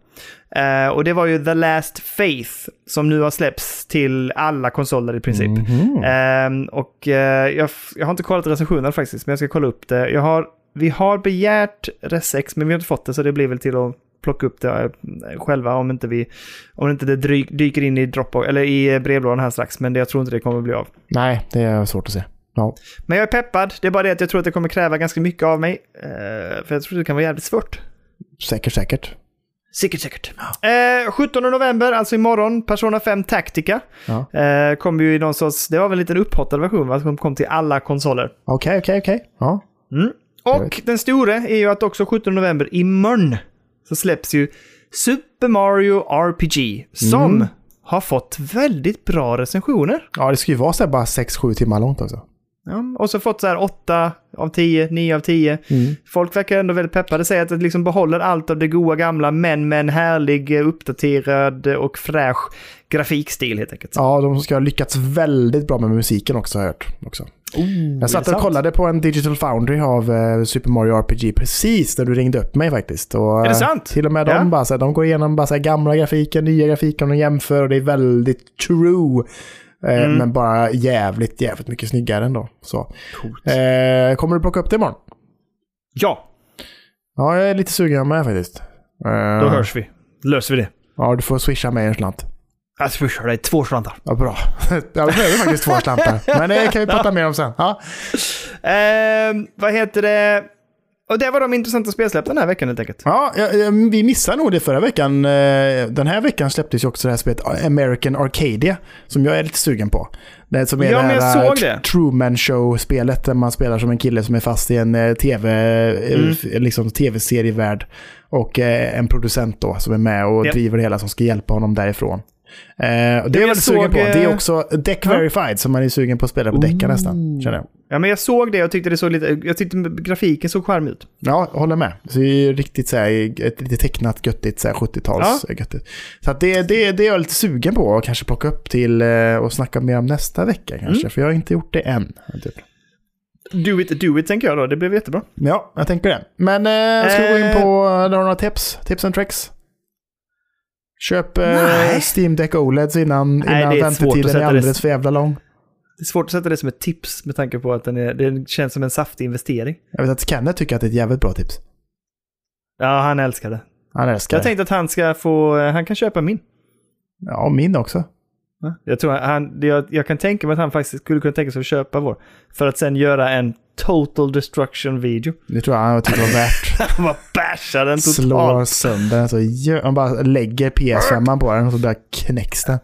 Eh, och det var ju The Last Faith som nu har släppts till alla konsoler i princip. Mhm. Ehm, och eh, jag, jag har inte kollat recensionerna faktiskt, men jag ska kolla upp det. Jag har, vi har begärt Resex, men vi har inte fått det, så det blir väl till att plocka upp det eh, själva om inte, vi, om inte det dyker in i Dropbox, eller i eh, brevlådan här strax. Men det, jag tror inte det kommer bli av. Nej, det är svårt att se. Ja. Men jag är peppad, det är bara det att jag tror att det kommer kräva ganska mycket av mig. eh, för jag tror det kan vara jävligt svårt. Säkert, säkert. Säkert, säkert. Eh, 17 november, alltså imorgon, Persona 5 Tactica. Ja. Eh, kommer ju i någon sorts, det var väl en liten upphottad version va, som kom till alla konsoler. Okej, okej, okej. Ja. Mm. Och den stora är ju att också 17 november, imorgon, så släpps ju Super Mario RPG. Som Mm. har fått väldigt bra recensioner. ja, det ska ju vara så här bara 6-7 timmar långt också. Ja, och så fått så här 8 av 10, 9 av 10. Mm. Folk verkar ändå väldigt peppade. Säger att det liksom behåller allt av det goda gamla, men med en härlig, eh, uppdaterad och fräsch grafikstil helt enkelt. Ja, de ska ha lyckats väldigt bra med musiken också har jag hört. Också. jag satt och kollade på en Digital Foundry av eh, Super Mario RPG precis när du ringde upp mig faktiskt. Och, Är det eh, sant? Till och med de, Ja. bara, så här, de går igenom bara, så här, gamla grafiken, nya grafiken och jämför och det är väldigt true. Eh, Mm. Men bara jävligt, jävligt mycket snyggare ändå. Så. Eh, kommer du plocka upp det imorgon? Ja, Ja, jag är lite sugen med faktiskt. Eh, då hörs vi. Löser vi det. Ja, du får swisha mig en slant. Jag swishar dig två slantar. Ja, bra. Jag behöver faktiskt två slantar. Men det kan vi prata mer om sen. Ja. Ehm, vad heter det? Och det var de intressanta spelsläpp den här veckan helt enkelt. Ja, vi missade nog det förra veckan. Eh, Den här veckan släpptes ju också det här spelet American Arcadia, som jag är lite sugen på. Det som är Ja, det här eh. Truman Show-spelet där man spelar som en kille som är fast i en eh, tv, eh, Mm. liksom tv-serievärld. Och eh, en producent då som är med och Ja. driver det hela som ska hjälpa honom därifrån. Eh, det är jag väldigt sugen på. Det är eh, också Deck ja. Verified som man är sugen på att spela på Decca nästan. Känner jag. Ja, men jag såg det och tyckte det såg lite... Jag tyckte grafiken såg charmig ut. Ja, jag håller med. Så det är riktigt så här, ett lite tecknat göttigt så här 70-tals göttigt. Så det, det, det är jag lite sugen på att kanske plocka upp till eh, och snacka mer om nästa vecka kanske. Mm. För jag har inte gjort det än. Typ. Do it, do it tänker jag då. Det blev jättebra. Ja, jag tänker det. Men eh, ska vi gå in på, har du några tips? Tips and tricks? Köp eh. Steam Deck OLEDs innan, Nej, innan är väntetiden är det- alldeles för jävla lång. Det är svårt att sätta det som ett tips med tanke på att den är, det känns som en saftig investering. Jag vet att Kenneth tycker att det är ett jävligt bra tips. Ja, han älskar det. Han älskar Jag det. tänkte att han ska få... Han kan köpa min. Ja, min också. Jag tror han... Jag, jag kan tänka mig att han faktiskt skulle kunna tänka sig att köpa vår. För att sen göra en total destruction video. Det tror jag han tycker var värt. Han bara bashar den Slår totalt. sönder den så gör, han bara lägger PS5 på den och så bara knäcks den.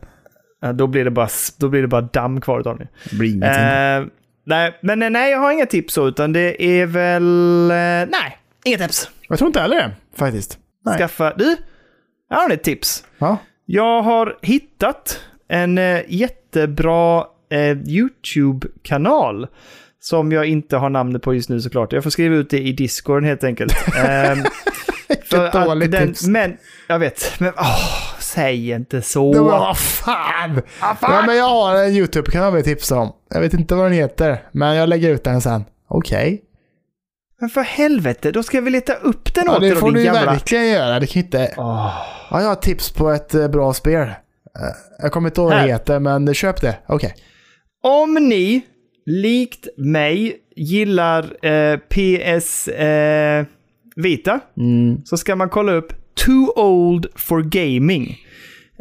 Ja, då, blir det bara, då blir det bara damm kvar utav den. Det blir ingenting. Eh, nej, men eh, nej, jag har inga tips så, utan det är väl... Eh, nej, inga tips. jag tror inte heller det, faktiskt. Nej. Skaffa... Du, jag har ett tips. Ja. Jag har hittat en eh, jättebra eh, YouTube-kanal. Som jag inte har namnet på just nu såklart. Jag får skriva ut det i Discord helt enkelt. Ehm, för att dåligt den, tips. Men, jag vet. Men åh, säg inte så. Det var, vad fan! Ja, men jag har en YouTube-kanal vill tipsa om. Jag vet inte vad den heter, men jag lägger ut den sen. Okej. Men för helvete, då ska vi leta upp den Ja, åt dig det får du jävla... verkligen göra. Det kan inte... Åh. Ja, jag har tips på ett eh, bra spel. Eh, Jag kommer inte ihåg vad det heter, men köp det. Okej. Om ni, likt mig, gillar eh, PS eh, Vita, Mm. så ska man kolla upp Too Old for Gaming.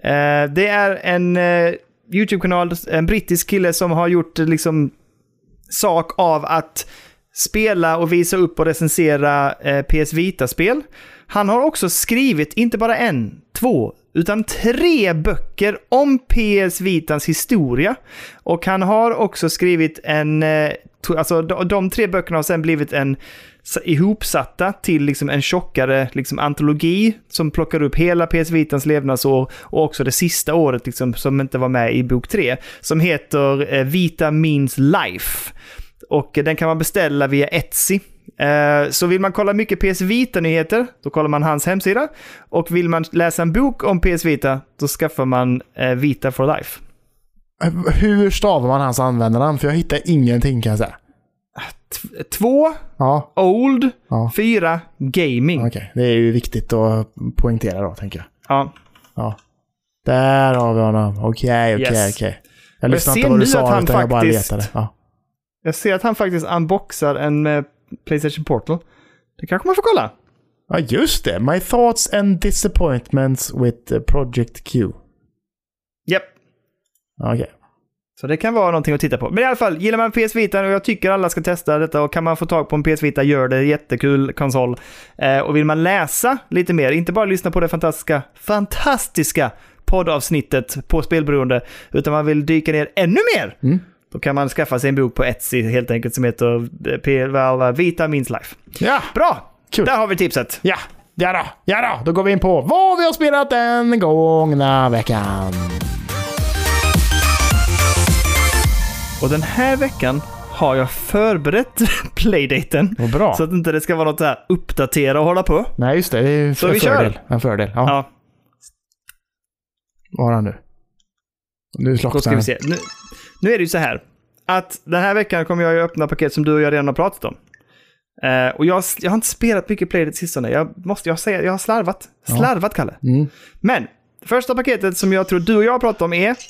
Eh, det är en eh, YouTube-kanal, en brittisk kille som har gjort eh, liksom sak av att spela och visa upp och recensera eh, PS Vita-spel. Han har också skrivit inte bara en, två, utan tre böcker om PS Vitans historia. Och han har också skrivit en... Eh, alltså de, tre böckerna har sen blivit en ihopsatta till liksom en tjockare liksom antologi som plockar upp hela PS Vitans levnadsår och också det sista året liksom, som inte var med i bok tre. Som heter eh, Vita Means Life. Och eh, den kan man beställa via Etsy. Eh, Så vill man kolla mycket PS Vita-nyheter, då kollar man hans hemsida. Och vill man läsa en bok om PS Vita, då skaffar man eh, Vita for Life. Hur stavar man hans användarnamn? För jag hittar ingenting kan jag säga. T- Två, Ja, Old, ja. fyra, Gaming. Okej, det är ju viktigt att poängtera då, tänker jag. Ja. Ja. Där har vi honom. Okej, okej, okej. Jag lyssnade inte vad du sa, han utan jag bara letade. Ja. Jag ser att han faktiskt unboxar en eh, Playstation Portal. Det kanske man får kolla. ja, just det. My thoughts and disappointments with eh, Project Q. Japp. Okej. Så det kan vara någonting att titta på. Men i alla fall, gillar man PS Vita och jag tycker alla ska testa detta och kan man få tag på en PS Vita, gör det. Jättekul konsol. Eh, och vill man läsa lite mer, inte bara lyssna på det fantastiska, fantastiska poddavsnittet på Spelberoende, utan man vill dyka ner ännu mer. Mm. Då kan man skaffa sig en bok på Etsy helt enkelt som heter eh, Vita Means Life. Ja, Bra! Kul. Där har vi tipset. ja, ja då, ja då. Då går vi in på vad vi har spelat den gångna veckan. Och den här veckan har jag förberett playdaten. Vad bra. Så att inte det ska vara något så här uppdatera och hålla på. Nej, just det. Det är Så en vi kör. fördel. En fördel. Ja. Ja, Vad har han nu? Nu slocknar ska vi den. se. Nu, nu är det ju så här. Att den här veckan kommer jag ju öppna paket som du och jag redan har pratat om. Eh, och jag, jag har inte spelat mycket Playdead sistone. Jag måste jag säga, jag har slarvat. Ja. Slarvat, Kalle. Mm. Men, första paketet som jag tror du och jag har pratat om är...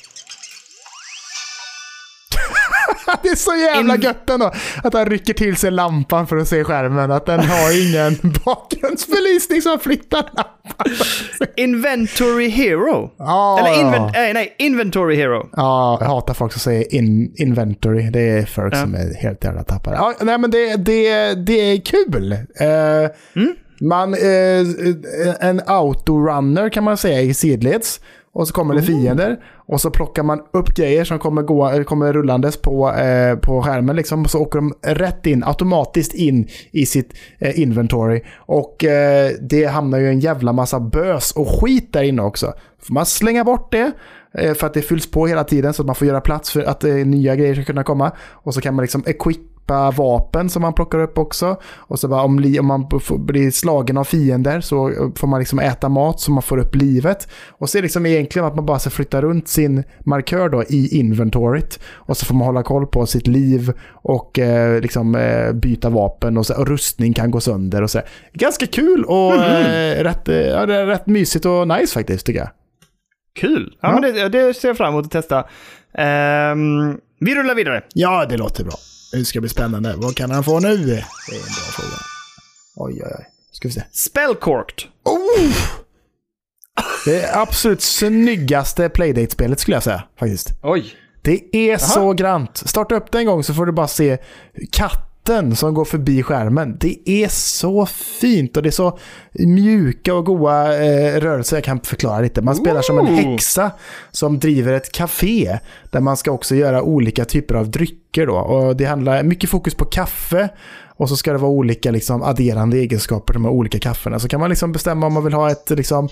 Det är så jävla In- gött ändå. Att han rycker till sig lampan för att se skärmen. Att den har ingen bakgrundsbelysning som flyttar lampan. Inventory Hero. Ja, Eller ja. invent, nej, nej, Inventory Hero. Ja, jag hatar folk som säger in, inventory. Det är folk Ja. som är helt jävla tappade. Ja, nej, men det, det, det är kul. Eh, Mm. Man, eh, en autorunner kan man säga i sidleds. Och så kommer det fiender. Och så plockar man upp grejer som kommer, gå, eh, kommer rullandes på, eh, på skärmen. Liksom. Så åker de rätt in, automatiskt in i sitt eh, inventory. Och eh, det hamnar ju en jävla massa bös och skit där inne också. Får man slänga bort det. eh, För att det fylls på hela tiden så att man får göra plats för att eh, nya grejer ska kunna komma. Och så kan man liksom equippa vapen som man plockar upp också. Och så bara om, li- om man får- blir slagen av fiender så eh, får man liksom äta mat så man får upp livet. Och så är det liksom egentligen att man bara ska flytta runt sin markör då i inventoryt. Och så får man hålla koll på sitt liv och eh, liksom eh, byta vapen och, så, och rustning kan gå sönder och så. Ganska kul och eh, rätt, eh, ja, det är rätt mysigt och nice faktiskt tycker jag. Kul. Ja, Ja. men det, det ser jag fram emot att testa. Ehm, vi rullar vidare. Ja, det låter bra. Det ska bli spännande. Vad kan han få nu? Det är en bra fråga. Oj, oj, oj. Ska vi se. Spellcorked. Oh! Det är absolut snyggaste Playdate-spelet skulle jag säga, faktiskt. Oj. Det är så grant. Starta upp det en gång så får du bara se katten som går förbi skärmen. Det är så fint och det är så mjuka och goda eh, rörelser. Jag kan förklara lite. Man spelar som en häxa som driver ett café där man ska också göra olika typer av drycker. Då. Och det handlar mycket fokus på kaffe och så ska det vara olika liksom, adderande egenskaper de här olika kaffena. Så kan man liksom bestämma om man vill ha ett liksom,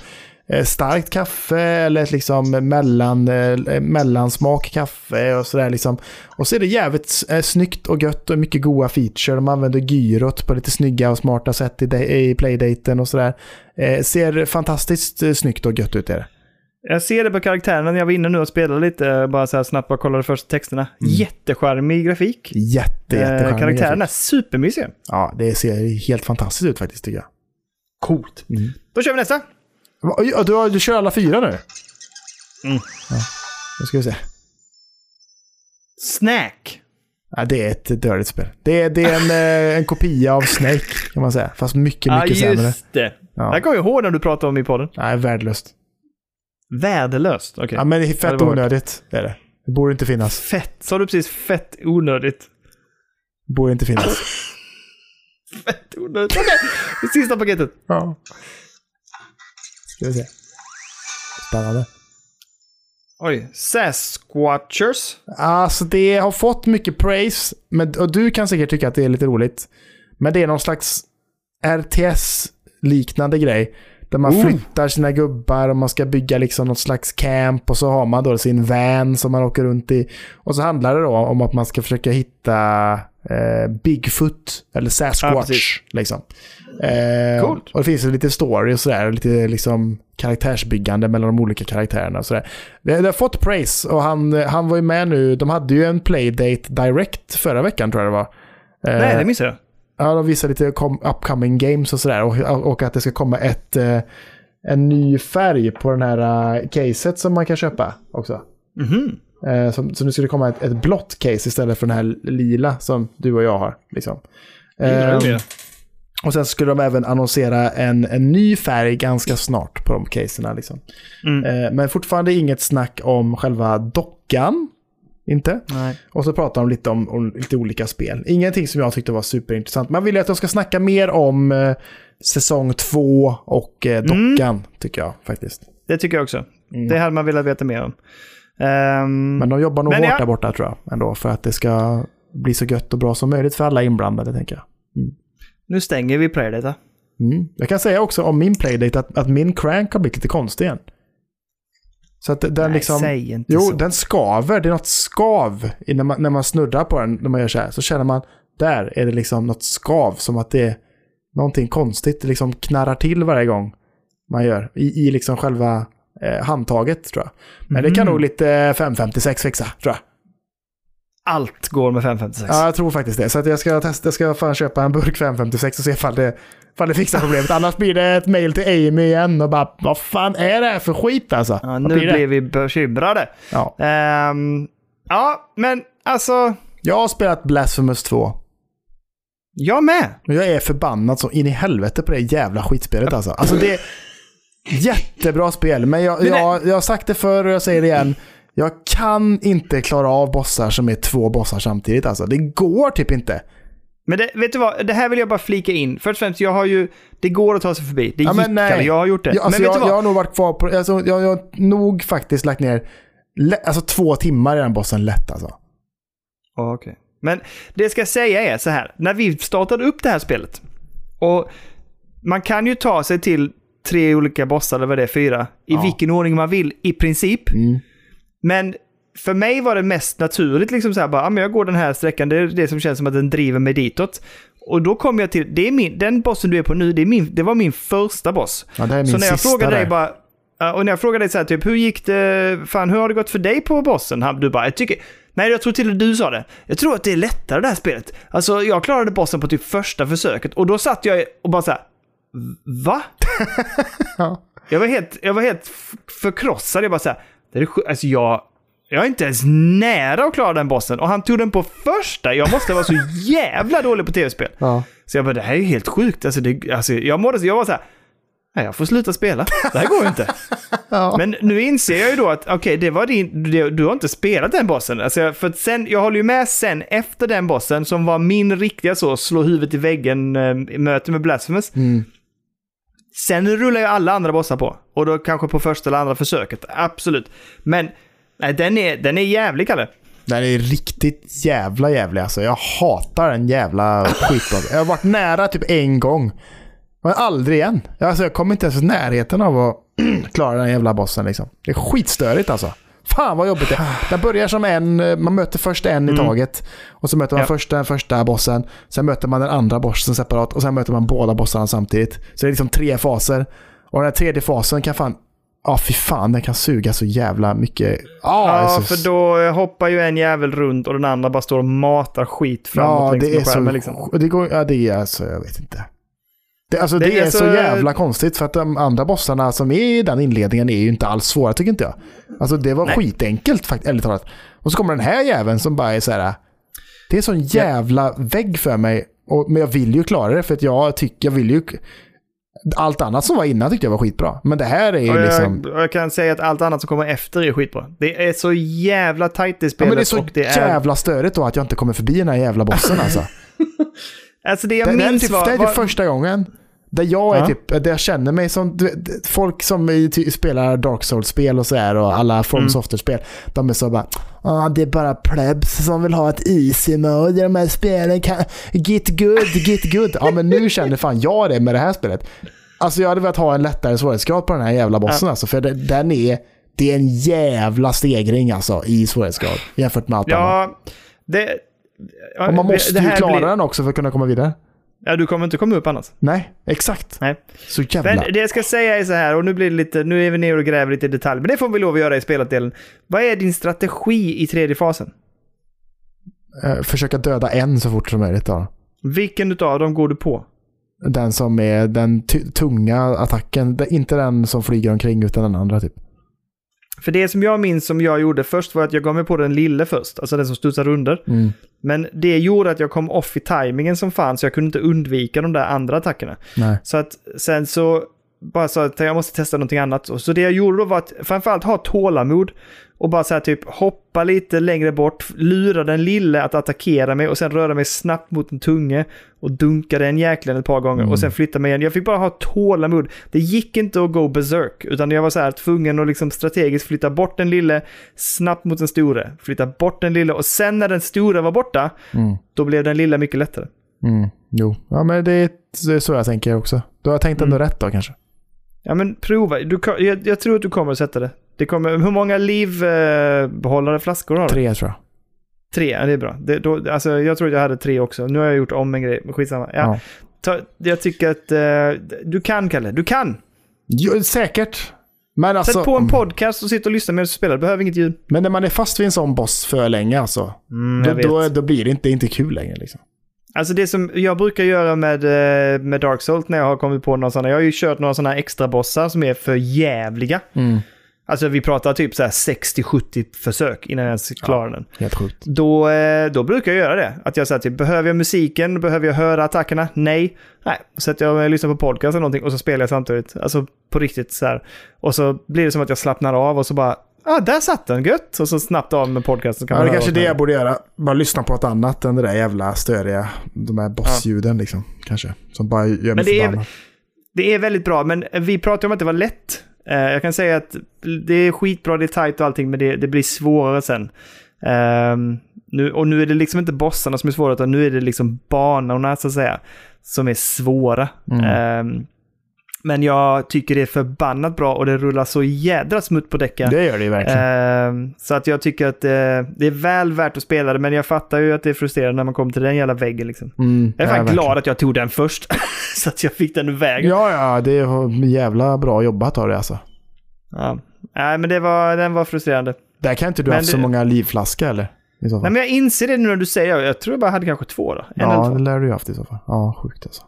starkt kaffe eller ett liksom mellan, eh, mellansmak kaffe och sådär liksom. Och så är det jävligt eh, snyggt och gött och mycket goda feature. De använder gyrot på lite snygga och smarta sätt i, playdaten och sådär. Eh, ser fantastiskt eh, snyggt och gött ut är det. Jag ser det på karaktärerna när jag var inne nu och spelade lite, bara så här snabbt bara kollade först texterna. Jättecharmig grafik. Jätte, Eh, jättecharmig karaktärerna är grafik. supermysiga. Ja, det ser helt fantastiskt ut faktiskt tycker jag. Coolt. Mm. Då kör vi nästa. Ja, Du, har- du kör alla fyra nu? Mm. Ja. Nu ska vi se. Snack. Ja, det är ett dåligt spel. Det är, det är en, eh, en kopia av Snake kan man säga. Fast mycket, Ja, mycket sämre. just det. Ja. Det kommer jag ihåg när du pratade om i podden. Nej, värdelöst. Värdelöst. Okej. Ja, men det är Ja, fett det onödigt. Det är det. Det borde inte finnas. Fett. Sa du precis fett onödigt? Det borde inte finnas. Fett onödigt. Okej. Det sista paketet. Ja. Ska vi se. Spännande. Oj, Sasquatchers. Alltså det har fått mycket praise, men, och du kan säkert tycka att det är lite roligt. Men det är någon slags RTS-liknande grej. Där man Oh. flyttar sina gubbar och man ska bygga liksom något slags camp och så har man då sin van som man åker runt i. Och så handlar det då om att man ska försöka hitta eh, Bigfoot eller Ja, Sasquatch. precis. liksom. eh, Coolt. Och det finns lite story och sådär, lite liksom karaktärsbyggande mellan de olika karaktärerna och sådär. Det, det har fått praise och han, han var ju med nu, de hade ju en playdate direct förra veckan tror jag det var. Eh, Nej, det missade jag. Ja, de visar lite upcoming games och sådär. Och, och att det ska komma ett, eh, en ny färg på den här uh, caset som man kan köpa också. Mhm. Eh, som, så nu ska det komma ett, ett blått case istället för den här lila som du och jag har. Liksom. Eh, det? och sen skulle de även annonsera en, en ny färg ganska snart på de caserna. Liksom. Mm. Eh, men fortfarande inget snack om själva dockan. Inte. Nej. Och så pratar de lite om, om lite olika spel. Ingenting som jag tyckte var superintressant. Man vill ju att de ska snacka mer om eh, säsong två och eh, dockan, tycker jag faktiskt. Det tycker jag också. Det hade man velat veta mer om. Ehm, Men de jobbar nog hårt ja. där borta tror jag. Ändå, för att det ska bli så gött och bra som möjligt för alla inblandade, tänker jag. nu stänger vi Playdata. Mm. Jag kan säga också om min playdate att, att min crank har blivit lite konstig igen. Så att den Nej, liksom... säg inte Jo, så. den skaver. Det är något skav när man, när man snurrar på den. När man gör så här. Så känner man, där är det liksom något skav. Som att det är någonting konstigt. Det liksom knarrar till varje gång man gör. I, i liksom själva eh, handtaget tror jag. Men det kan Mm. nog lite 556 fixa, tror jag. Allt går med 556. Ja, jag tror faktiskt det. Så jag ska testa, jag ska fan köpa en burk 556 och se ifall det, ifall det fixar problemet. Annars blir det ett mail till Amy igen och bara, vad fan är det här för skit alltså? Ja, nu blir blir vi bekymrade. Ja. Ehm, ja, men alltså, Jag har spelat Blasphemous 2. jag med. Och jag är förbannad så in i helvete på det jävla skitspelet alltså. Alltså det är jättebra spel, men jag, Men jag, jag har sagt det förr och jag säger det igen. Jag kan inte klara av bossar som är två bossar samtidigt alltså. Det går typ inte. Men det, vet du vad, det här vill jag bara flika in. Först och främst, jag har ju, det går att ta sig förbi. Det Ja, gick. Kalle, jag har gjort det. Jag, alltså men vet jag, du vad? jag har nog varit kvar på, alltså, jag, jag har nog faktiskt lagt ner alltså, två timmar i den bossen lätt alltså. Ja, okej. Men det jag ska säga är så här. När vi startade upp det här spelet. Och man kan ju ta sig till tre olika bossar, eller vad det är, fyra. I Ja. vilken ordning man vill, i princip. Mm. Men för mig var det mest naturligt, liksom så här, bara, ja, men jag går den här sträckan, det är det som känns som att den driver mig ditåt. Och då kom jag till, det är min, den bossen du är på nu, det, är min, det var min första boss. Ja, det är min Så när jag frågade dig där. bara, ja, och när jag frågade dig så här, typ, hur gick det, fan hur har det gått för dig på bossen? Du bara, jag tycker, nej jag tror till och med du sa det. Jag tror att det är lättare det här spelet. Alltså jag klarade bossen på typ första försöket och då satt jag och bara så här, va? Ja. Jag var helt, jag var helt förkrossad. Jag bara så här, det är alltså jag, jag är inte ens nära att klara den bossen. Och han tog den på första. Jag måste vara så jävla dålig på tv-spel. Ja. Så jag bara, det här är ju helt sjukt. Alltså, det, alltså, jag, mådde, jag var så här, nej, jag får sluta spela. Det här går ju inte. Ja. Men nu inser jag ju då att, okej, det var din, det, du har inte spelat den bossen. Alltså, för sen, jag håller ju med sen efter den bossen som var min riktiga så, slå huvudet i väggen, äh, möte med Blasphemous. Mm. Sen rullar ju alla andra bossar på. Och då kanske på första eller andra försöket. Absolut. Men nej, den, är, den är jävlig, Kalle. Den är riktigt jävla jävlig alltså. Jag hatar den jävla skitbossen. Jag har varit nära typ en gång. Men aldrig igen. Alltså, jag kommer inte ens i närheten av att klara den jävla bossen liksom. Det är skitstörigt alltså. Fan vad jobbigt det är. Den börjar som en, eh, man möter först en i taget. Och så möter man Ja. först den första bossen. Sen möter man den andra bossen separat. Och sen möter man båda bossarna samtidigt. Så det är liksom tre faser. Och den här tredje fasen kan fan... Ja, fy fan, den kan suga så jävla mycket. Ja, Ja, så, för då hoppar ju en jävel runt och den andra bara står och matar skit framåt Ja, längs det med är så... skärmen. Liksom. Det, går, ja, det är alltså, jag vet inte. Det, alltså, det, Det är är så, så- jävla konstigt för att de andra bossarna som är i den inledningen är ju inte alls svåra tycker inte jag. Alltså det var Nej. skitenkelt faktiskt, ärligt talat. Och så kommer den här jäveln som bara är så här. Det är sån jävla vägg för mig. Och, men jag vill ju klara det för att jag tycker, jag vill ju... Allt annat som var innan tyckte jag var skitbra. Men det här är ju jag, liksom... jag kan säga att allt annat som kommer efter är skitbra. Det är så jävla tajt i Ja, spelet. men det är så det är, jävla störigt då att jag inte kommer förbi den här jävla bossen alltså. Alltså det jag Det, är minns typ, var... det är var typ första gången. Där jag är Ja. typ, där jag känner mig som, vet, folk som spelar Dark Souls-spel och sådär och alla From Mm. Software-spel. De är så bara, ah, det är bara plebs som vill ha ett easy mode i de här spelen. Kan, get good, get good. Ja men nu känner fan jag det med det här spelet. Alltså jag hade velat ha en lättare svårighetsgrad på den här jävla bossen alltså. För det, den är, det är en jävla stegring alltså i svårighetsgrad jämfört med allt annat. Ja, det... ja, Och man måste det ju här klara blir- den också för att kunna komma vidare. Ja, du kommer inte komma upp annars. Nej, exakt. Nej. Så jävla... Men det jag ska säga är så här, och nu blir det lite, nu är vi nere och gräver lite i detalj, men det får vi lov att göra i spelatdelen. Vad är din strategi i tredje fasen? Eh, försöka döda en så fort som möjligt då. Vilken utav dem går du på? Den som är den tunga attacken. Inte den som flyger omkring utan den andra typ. För det som jag minns som jag gjorde först var att jag gav mig på den lille först, alltså den som studsar under. Mm. Men det gjorde att jag kom off i tajmingen som fan, så jag kunde inte undvika de där andra attackerna. Nej. Så att sen så bara sa att jag måste testa någonting annat. Så det jag gjorde då var att framförallt ha tålamod och bara så här typ hoppa lite längre bort, lura den lille att attackera mig och sen röra mig snabbt mot den tunge och dunka den jäkeln ett par gånger och sen flytta mig igen. Jag fick bara ha tålamod. Det gick inte att gå berserk utan jag var så här tvungen att liksom strategiskt flytta bort den lille snabbt mot den store, flytta bort den lille och sen när den stora var borta, Mm. då blev den lilla mycket lättare. Mm. Jo. Ja men det är, det är så jag tänker också. Då har tänkt ändå Mm. rätt då kanske. Ja men prova. Du, jag, jag tror att du kommer att sätta det. det kommer, hur många livbehållare flaskor har du? Tre tror jag. Tre, ja, det är bra. Det, då, alltså, jag tror att jag hade tre också. Nu har jag gjort om en grej, men skitsamma. Ja. Ja. Ta, jag tycker att eh, du kan, Kalle. Du kan! Jo, säkert. Men alltså, Sätt på en podcast och sitt och lyssna medan du spelar. Du behöver inget ljud. men när man är fast vid en sån boss för länge alltså. Mm, Då, då, då blir det inte, inte kul längre liksom. Alltså det som jag brukar göra med, eh, med Dark Souls när jag har kommit på några sådana. Jag har ju kört några sådana extra bossar som är för jävliga. Mm. Alltså vi pratar typ så här 60-70 försök innan jag ens klarar den. Helt sjukt. Då, eh, då brukar jag göra det. Att jag säger typ, behöver jag musiken? Behöver jag höra attackerna? Nej. Nej. Sätter jag mig och lyssnar på podcast eller någonting och så spelar jag samtidigt. Alltså på riktigt så här. Och så blir det som att jag slappnar av och så bara, ja ah, där satt den, gött! Och så snabbt av med podcasten. Kan Ja, man det kanske det jag borde göra. Bara lyssna på ett annat än det där jävla störiga, de här bossljuden liksom. Kanske. Som bara gör mig Men det är- förbannad. Det är väldigt bra, men vi pratade om att det var lätt. Eh, jag kan säga att det är skitbra, det är tajt och allting, men det, det blir svårare sen. Ehm, nu, och nu är det liksom inte bossarna som är svåra, utan nu är det liksom banorna så att säga, som är svåra. Mm. Ehm, men jag tycker det är förbannat bra och det rullar så jädra smutt på däcken. Det gör det ju verkligen. Ehm, så att jag tycker att eh, det är väl värt att spela det, men jag fattar ju att det är frustrerande när man kommer till den jävla väggen liksom. Mm, Jag är fan glad att jag tog den först, så att jag fick den ur vägen. Ja, ja, det är jävla bra jobbat av det alltså. Ja. Nej, men det var, den var frustrerande. Där kan inte du Men haft så det- många livflaskor eller? Så. Nej, men jag inser det nu när du säger det. Jag tror jag bara hade kanske två då. En ja, det lär du ju haft i så fall. Ja, sjukt alltså.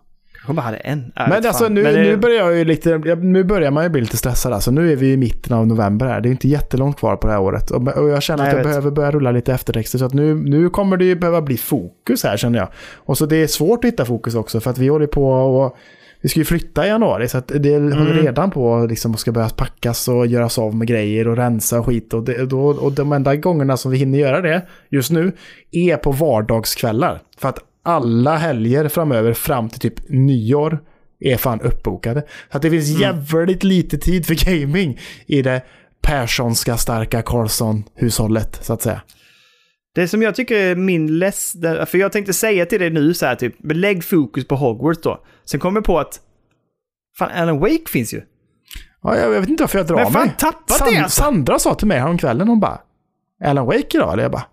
Jag bara hade en. Jag Men alltså nu, Men det- nu börjar jag lite, nu börjar man ju bli lite stressad alltså. Nu är vi i mitten av november här. Det är inte jättelångt kvar på det här året. Och, och jag känner Nej, att jag, jag behöver börja rulla lite eftertexter. Så att nu, nu kommer det ju behöva bli fokus här känner jag. Och så det är svårt att hitta fokus också för att vi håller på och vi ska ju flytta i januari så det Mm. håller redan på liksom och ska börja packas och göras av med grejer och rensa och skit. Och, det, då, och de enda gångerna som vi hinner göra det just nu är på vardagskvällar. För att alla helger framöver fram till typ nyår är fan uppbokade. Så att det finns jävligt lite tid för gaming i det Perssonska starka Karlsson-hushållet så att säga. Det som jag tycker är min less... För jag tänkte säga till dig nu så här typ, lägg fokus på Hogwarts då. Sen kom jag på att... Fan, Alan Wake finns ju. Ja, jag, jag vet inte varför jag drar Men fan, mig. tappat det alltså. Sandra sa till mig häromkvällen, hon bara Alan Wake idag? Eller jag bara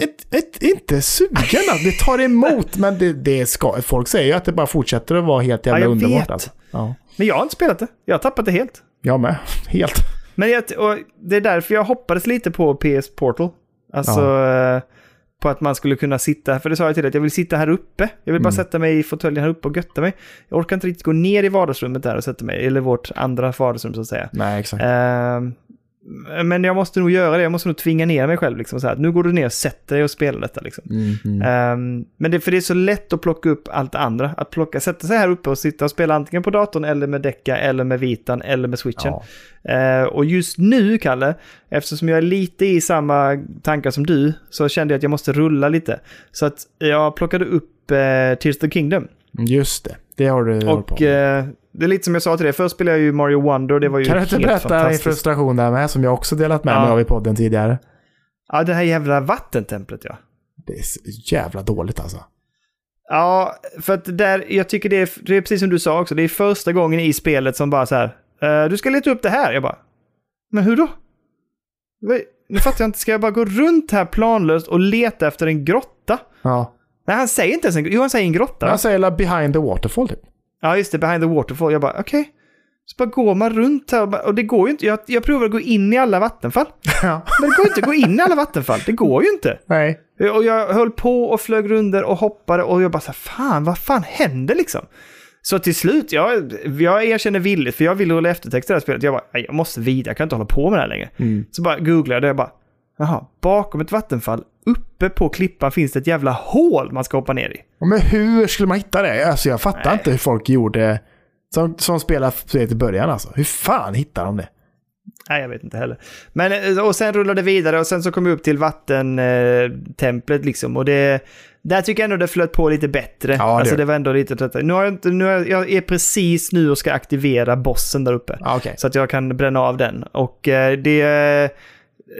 ett, ett, inte sugen. Det tar emot, men det, det ska, folk säger ju att det bara fortsätter att vara helt jävla Ja, jag underbart. vet. Alltså. Ja, Men jag har inte spelat det. Jag har tappat det helt. jag med. Helt. Men jag, det är därför jag hoppades lite på PS Portal. Alltså eh, på att man skulle kunna sitta, för det sa jag till dig, att jag vill sitta här uppe. Jag vill bara sätta mig i fåtöljen här uppe och götta mig. Jag orkar inte riktigt gå ner i vardagsrummet där och sätta mig, eller vårt andra vardagsrum så att säga. Nej, exakt. Ehm, men jag måste nog göra det, jag måste nog tvinga ner mig själv. Liksom, så här. Nu går du ner och sätter dig och spelar detta. Liksom. Mm, mm. Ehm, men det, för det är så lätt att plocka upp allt andra. Att plocka, sätta sig här uppe och sitta och spela antingen på datorn eller med Decca eller med Vitan eller med Switchen. Ja. Eh, och just nu, Kalle, eftersom jag är lite i samma tankar som du, så kände jag att jag måste rulla lite. Så att jag plockade upp eh, Tears of the Kingdom. Just det. Det har du hållit på Och med. Det är lite som jag sa till dig, först spelade jag ju Mario Wonder och det var ju Kan du inte berätta din frustration där med, som jag också delat med Ja. mig av i podden tidigare? Ja, det här jävla vattentemplet ja. Det är så jävla dåligt alltså. Ja, för att där, jag tycker det är, det är precis som du sa också, det är första gången i spelet som bara så här, eh, du ska leta upp det här. Jag bara, men hur då? Nu fattar jag inte, ska jag bara gå runt här planlöst och leta efter en grotta? Ja. Nej, han säger inte ens en grotta. Jo, han säger en grotta. Jag säger la behind the waterfall typ. Ja, just det, behind the waterfall. Jag bara, okej. Så bara går man runt här och, bara, och det går ju inte. Jag, jag provar att gå in i alla vattenfall. Ja. Men det går inte att gå in i alla vattenfall. Det går ju inte. Nej. Och jag höll på och flög runder och hoppade och jag bara så här, fan, vad fan händer liksom? Så till slut, jag, jag erkänner villigt, för jag vill rulla eftertext i det här spelet. Jag bara, "Nej, jag måste vidare, jag kan inte hålla på med det här längre. Mm. Så bara googlade jag och bara, jaha, bakom ett vattenfall, uppe på klippan finns det ett jävla hål man ska hoppa ner i. Men hur skulle man hitta det? Alltså jag fattar Nej. inte hur folk gjorde som, som spelade spelet i början alltså. Hur fan hittar de det? Nej, jag vet inte heller. Men, eh, och sen rullade det vidare och sen så kom vi upp till vattentemplet liksom. Och det, där tycker jag ändå det flöt på lite bättre. det alltså det var ändå lite detta. Nu har jag inte, nu har jag, jag är precis nu och ska aktivera bossen där uppe. Ja, okej. Så att jag kan bränna av den. Och eh, det...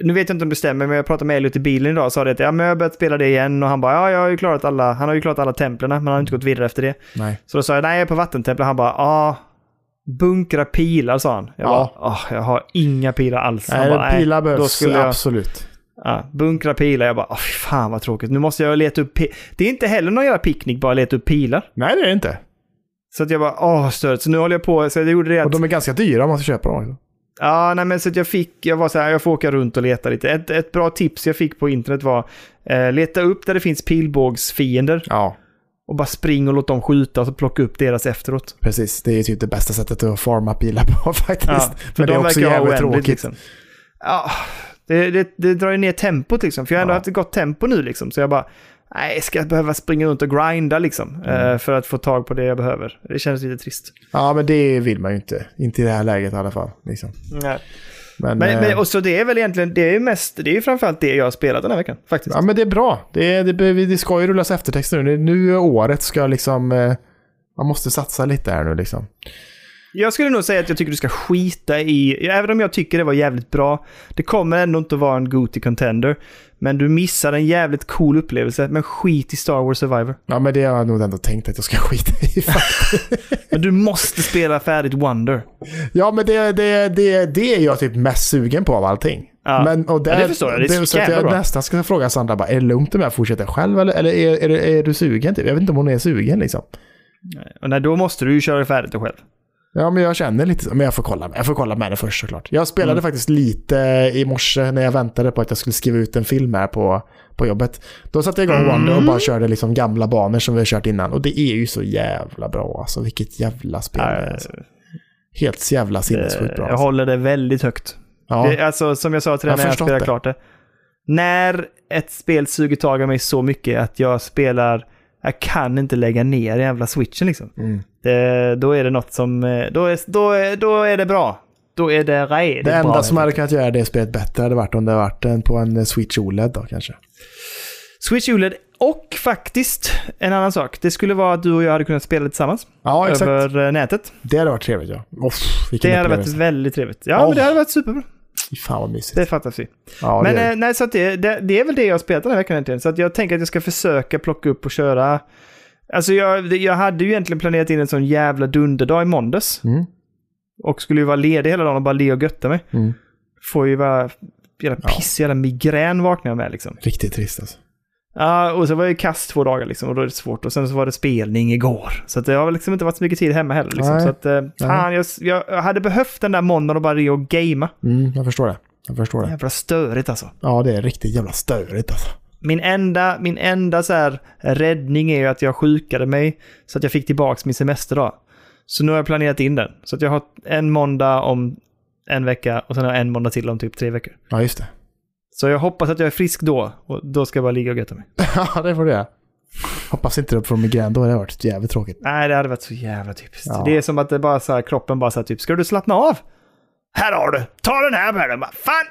Nu vet jag inte om det stämmer, men jag pratade med Elliot i bilen idag och sa det att ja, men jag har börjat spela det igen och han bara ja, jag har ju klarat alla, han har ju klarat alla templen, men han har inte gått vidare efter det. Nej. Så då sa jag nej, jag är på vattentemplet. Han bara ja, bunkra pilar sa han. Jag Ja. bara, "Åh, jag har inga pilar alls. Han Nej, bara, pilar då behövs skulle jag, absolut. ja, bunkra pilar. Jag bara, fy fan vad tråkigt. Nu måste jag leta upp Det är inte heller någon jävla picknick bara leta upp pilar. Nej, det är det inte. Så att jag bara, åh stört. Så nu håller jag på, så jag gjorde det Och att... de är ganska dyra om man ska köpa dem. Ja, nej men så att jag fick, jag var så här, jag får åka runt och leta lite. Ett, ett bra tips jag fick på internet var, eh, leta upp där det finns pilbågsfiender Ja, och bara spring och låt dem skjuta och så plocka upp deras efteråt. precis. Det är typ det bästa sättet att farma pilar på faktiskt. Ja, för Men det är de också jävligt tråkigt. Liksom. Ja, det, det, det drar ju ner tempot liksom. För jag har ändå Ja. haft ett gott tempo nu liksom. Så jag bara, nej, ska jag behöva springa runt och grinda liksom? Mm. Eh, för att få tag på det jag behöver. Det känns lite trist. Ja, men det vill man ju inte. Inte i det här läget i alla fall. Liksom. Nej. Men, Men, eh, men, och så det är väl egentligen, det är ju mest, det är ju framförallt det jag har spelat den här veckan. Faktiskt. Ja, men det är bra. Det, det, det ska ju rullas eftertexter nu. Nu året ska liksom... Eh, man måste satsa lite här nu liksom. Jag skulle nog säga att jag tycker du ska skita i, även om jag tycker det var jävligt bra, det kommer ändå inte att vara en Goty contender. Men du missar en jävligt cool upplevelse, men skit i Star Wars Survivor. Ja, men det har jag nog ändå tänkt att jag ska skita i. Men du måste spela färdigt Wonder. ja, men det, det, det, det är jag typ mest sugen på av allting. Ja. Men, och där, Ja, det förstår jag. Det är så så att jag bra. nästan ska fråga Sandra bara, är det lugnt om jag fortsätter själv eller, eller är, är, är du sugen? Typ? Jag vet inte om hon är sugen liksom. Och nej, då måste du ju köra färdigt det själv. Ja, men jag känner lite så. Men jag får kolla, jag får kolla med det först såklart. Jag spelade Mm. faktiskt lite i morse när jag väntade på att jag skulle skriva ut en film här på, på jobbet. Då satte jag igång Mm. Wonder och bara körde liksom gamla banor som vi har kört innan. Och det är ju så jävla bra alltså. Vilket jävla spel det är. Alltså. Helt jävla sinnessjukt bra. jag Alltså. håller det väldigt högt. Ja, Det, alltså, som jag sa till dig Jag när jag spelade det. klart det. När ett spel suger tag av mig så mycket att jag spelar, jag kan inte lägga ner jävla switchen liksom. mm. Det, då är det något som, eh, då är, då är, då är det bra. Då är det rej. det är enda bra, som hade kunnat göra det spelet bättre hade varit om det varit en på en Switch OLED då kanske. Switch OLED och faktiskt en annan sak. Det skulle vara att du och jag hade kunnat spela tillsammans Ja, exakt. över eh, nätet. Det hade varit trevligt ja. Vilken Det hade varit väldigt trevligt. Ja, Åh. men det hade varit superbra. Fan vad mysigt. Det fattas vi. ja, men det är eh, nej, så att det, det, det är väl det jag spelat den här veckan egentligen. Så att jag tänker att jag ska försöka plocka upp och köra. Alltså jag, jag hade ju egentligen planerat in en sån jävla dunderdag i måndags. Mm. Och skulle ju vara ledig hela dagen och bara le och götta mig. Mm. Får ju vara jävla Ja. piss, jävla migrän vaknar jag med liksom. Riktigt trist alltså. Ja, och så var jag i kast två dagar liksom och då är det svårt. Och sen så var det spelning igår. Så att det har liksom inte varit så mycket tid hemma heller liksom. Nej. Så att, eh, fan, jag, jag hade behövt den där måndagen och bara ringa och gamea. Mm, jag förstår det. Jag förstår det. Jävla störigt alltså. Ja, det är riktigt jävla störigt alltså. Min enda, min enda så här räddning är ju att jag sjukade mig så att jag fick tillbaka min semesterdag. Så nu har jag planerat in den. Så att jag har en måndag om en vecka och sen har jag en måndag till om typ tre veckor. Ja, just det. Så jag hoppas att jag är frisk då och då ska jag bara ligga och götta mig. Ja, det får du göra. Hoppas inte du får migrän, då hade det varit jävligt tråkigt. Nej, det hade varit så jävla typiskt. Ja. Det är som att det bara så här, kroppen bara så här typ, ska du slappna av? Här har du! Ta den här med dig! Fan!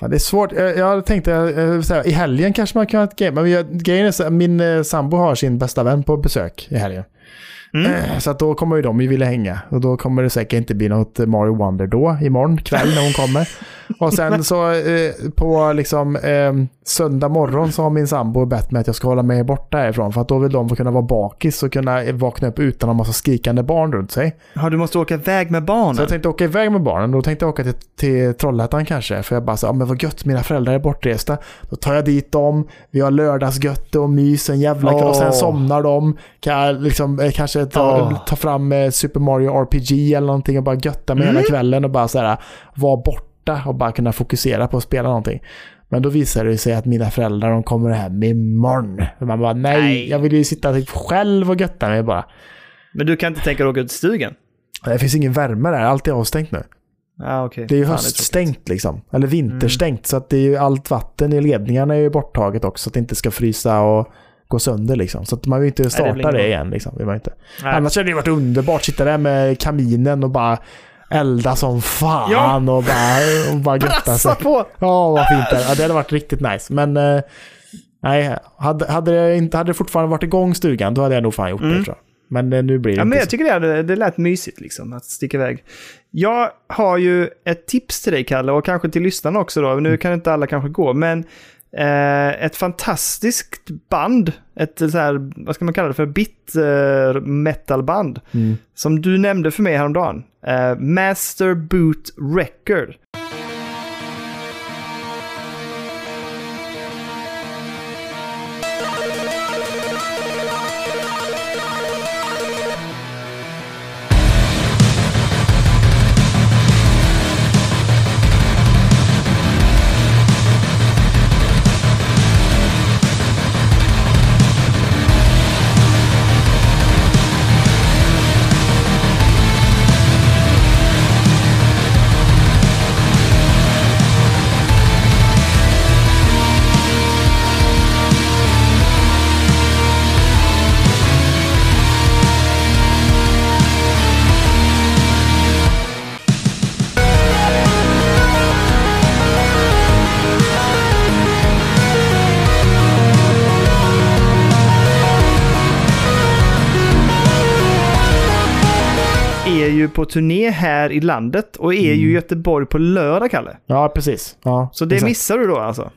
Ja, det är svårt. Jag, jag tänkte eh, i helgen kanske man kan ha ett game. Men jag, grejen är så min eh, sambo har sin bästa vän på besök i helgen. Mm. Eh, Så att då kommer ju de ju vilja hänga. Och då kommer det säkert inte bli något Mario Wonder då, imorgon kväll när hon kommer. Och sen så eh, på liksom eh, söndag morgon så har min sambo bett mig att jag ska hålla mig borta härifrån. För att då vill de få kunna vara bakis och kunna vakna upp utan ha massa skrikande barn runt sig. Ja, du måste åka iväg med barnen. Så jag tänkte åka iväg med barnen. Då tänkte jag åka till, till Trollhättan kanske. För jag bara så, ja men vad gött, mina föräldrar är bortresta. Då tar jag dit dem, vi har lördagsgött och mys en jävla Åh. Och sen somnar de. Kan jag liksom, eh, kanske ta, Åh. ta fram eh, Super Mario RPG eller någonting och bara götta mig hela kvällen och bara så här vara borta och bara kunna fokusera på att spela någonting. Men då visar det sig att mina föräldrar de kommer hem imorgon. Man bara nej, Nej. jag vill ju sitta typ själv och götta mig bara. Men du kan inte tänka dig att åka ut till stugan? Det finns ingen värme där, allt är avstängt nu. Ja, okej. Det är ju Fan, höststängt liksom. Eller vinterstängt. Så att det är ju allt vatten i ledningarna är ju borttaget också. Så att det inte ska frysa och gå sönder liksom. Så att man vill inte det starta blir det, bra. igen liksom. Vill man inte. Nej. Annars hade det varit underbart. Sitta där med kaminen och bara elda som fan Ja. och bara, och bara götta sig. På! Ja, vad fint det ja, Det hade varit riktigt nice. Men eh, nej, hade, hade, det inte, hade det fortfarande varit igång stugan då hade jag nog fan gjort det tror jag. Men eh, nu blir det Mm. Ja, inte men jag så. tycker det, det lät mysigt liksom, att sticka iväg. Jag har ju ett tips till dig, Kalle, och kanske till lyssnarna också då. Nu kan inte alla kanske gå, men eh, ett fantastiskt band, ett så här, vad ska man kalla det för, bit eh, metalband, Mm. som du nämnde för mig häromdagen. Eh, Master Boot Record. Turné här i landet och är ju i Göteborg på lördag, Kalle. Ja, precis. Ja, Så det exakt. missar du då alltså?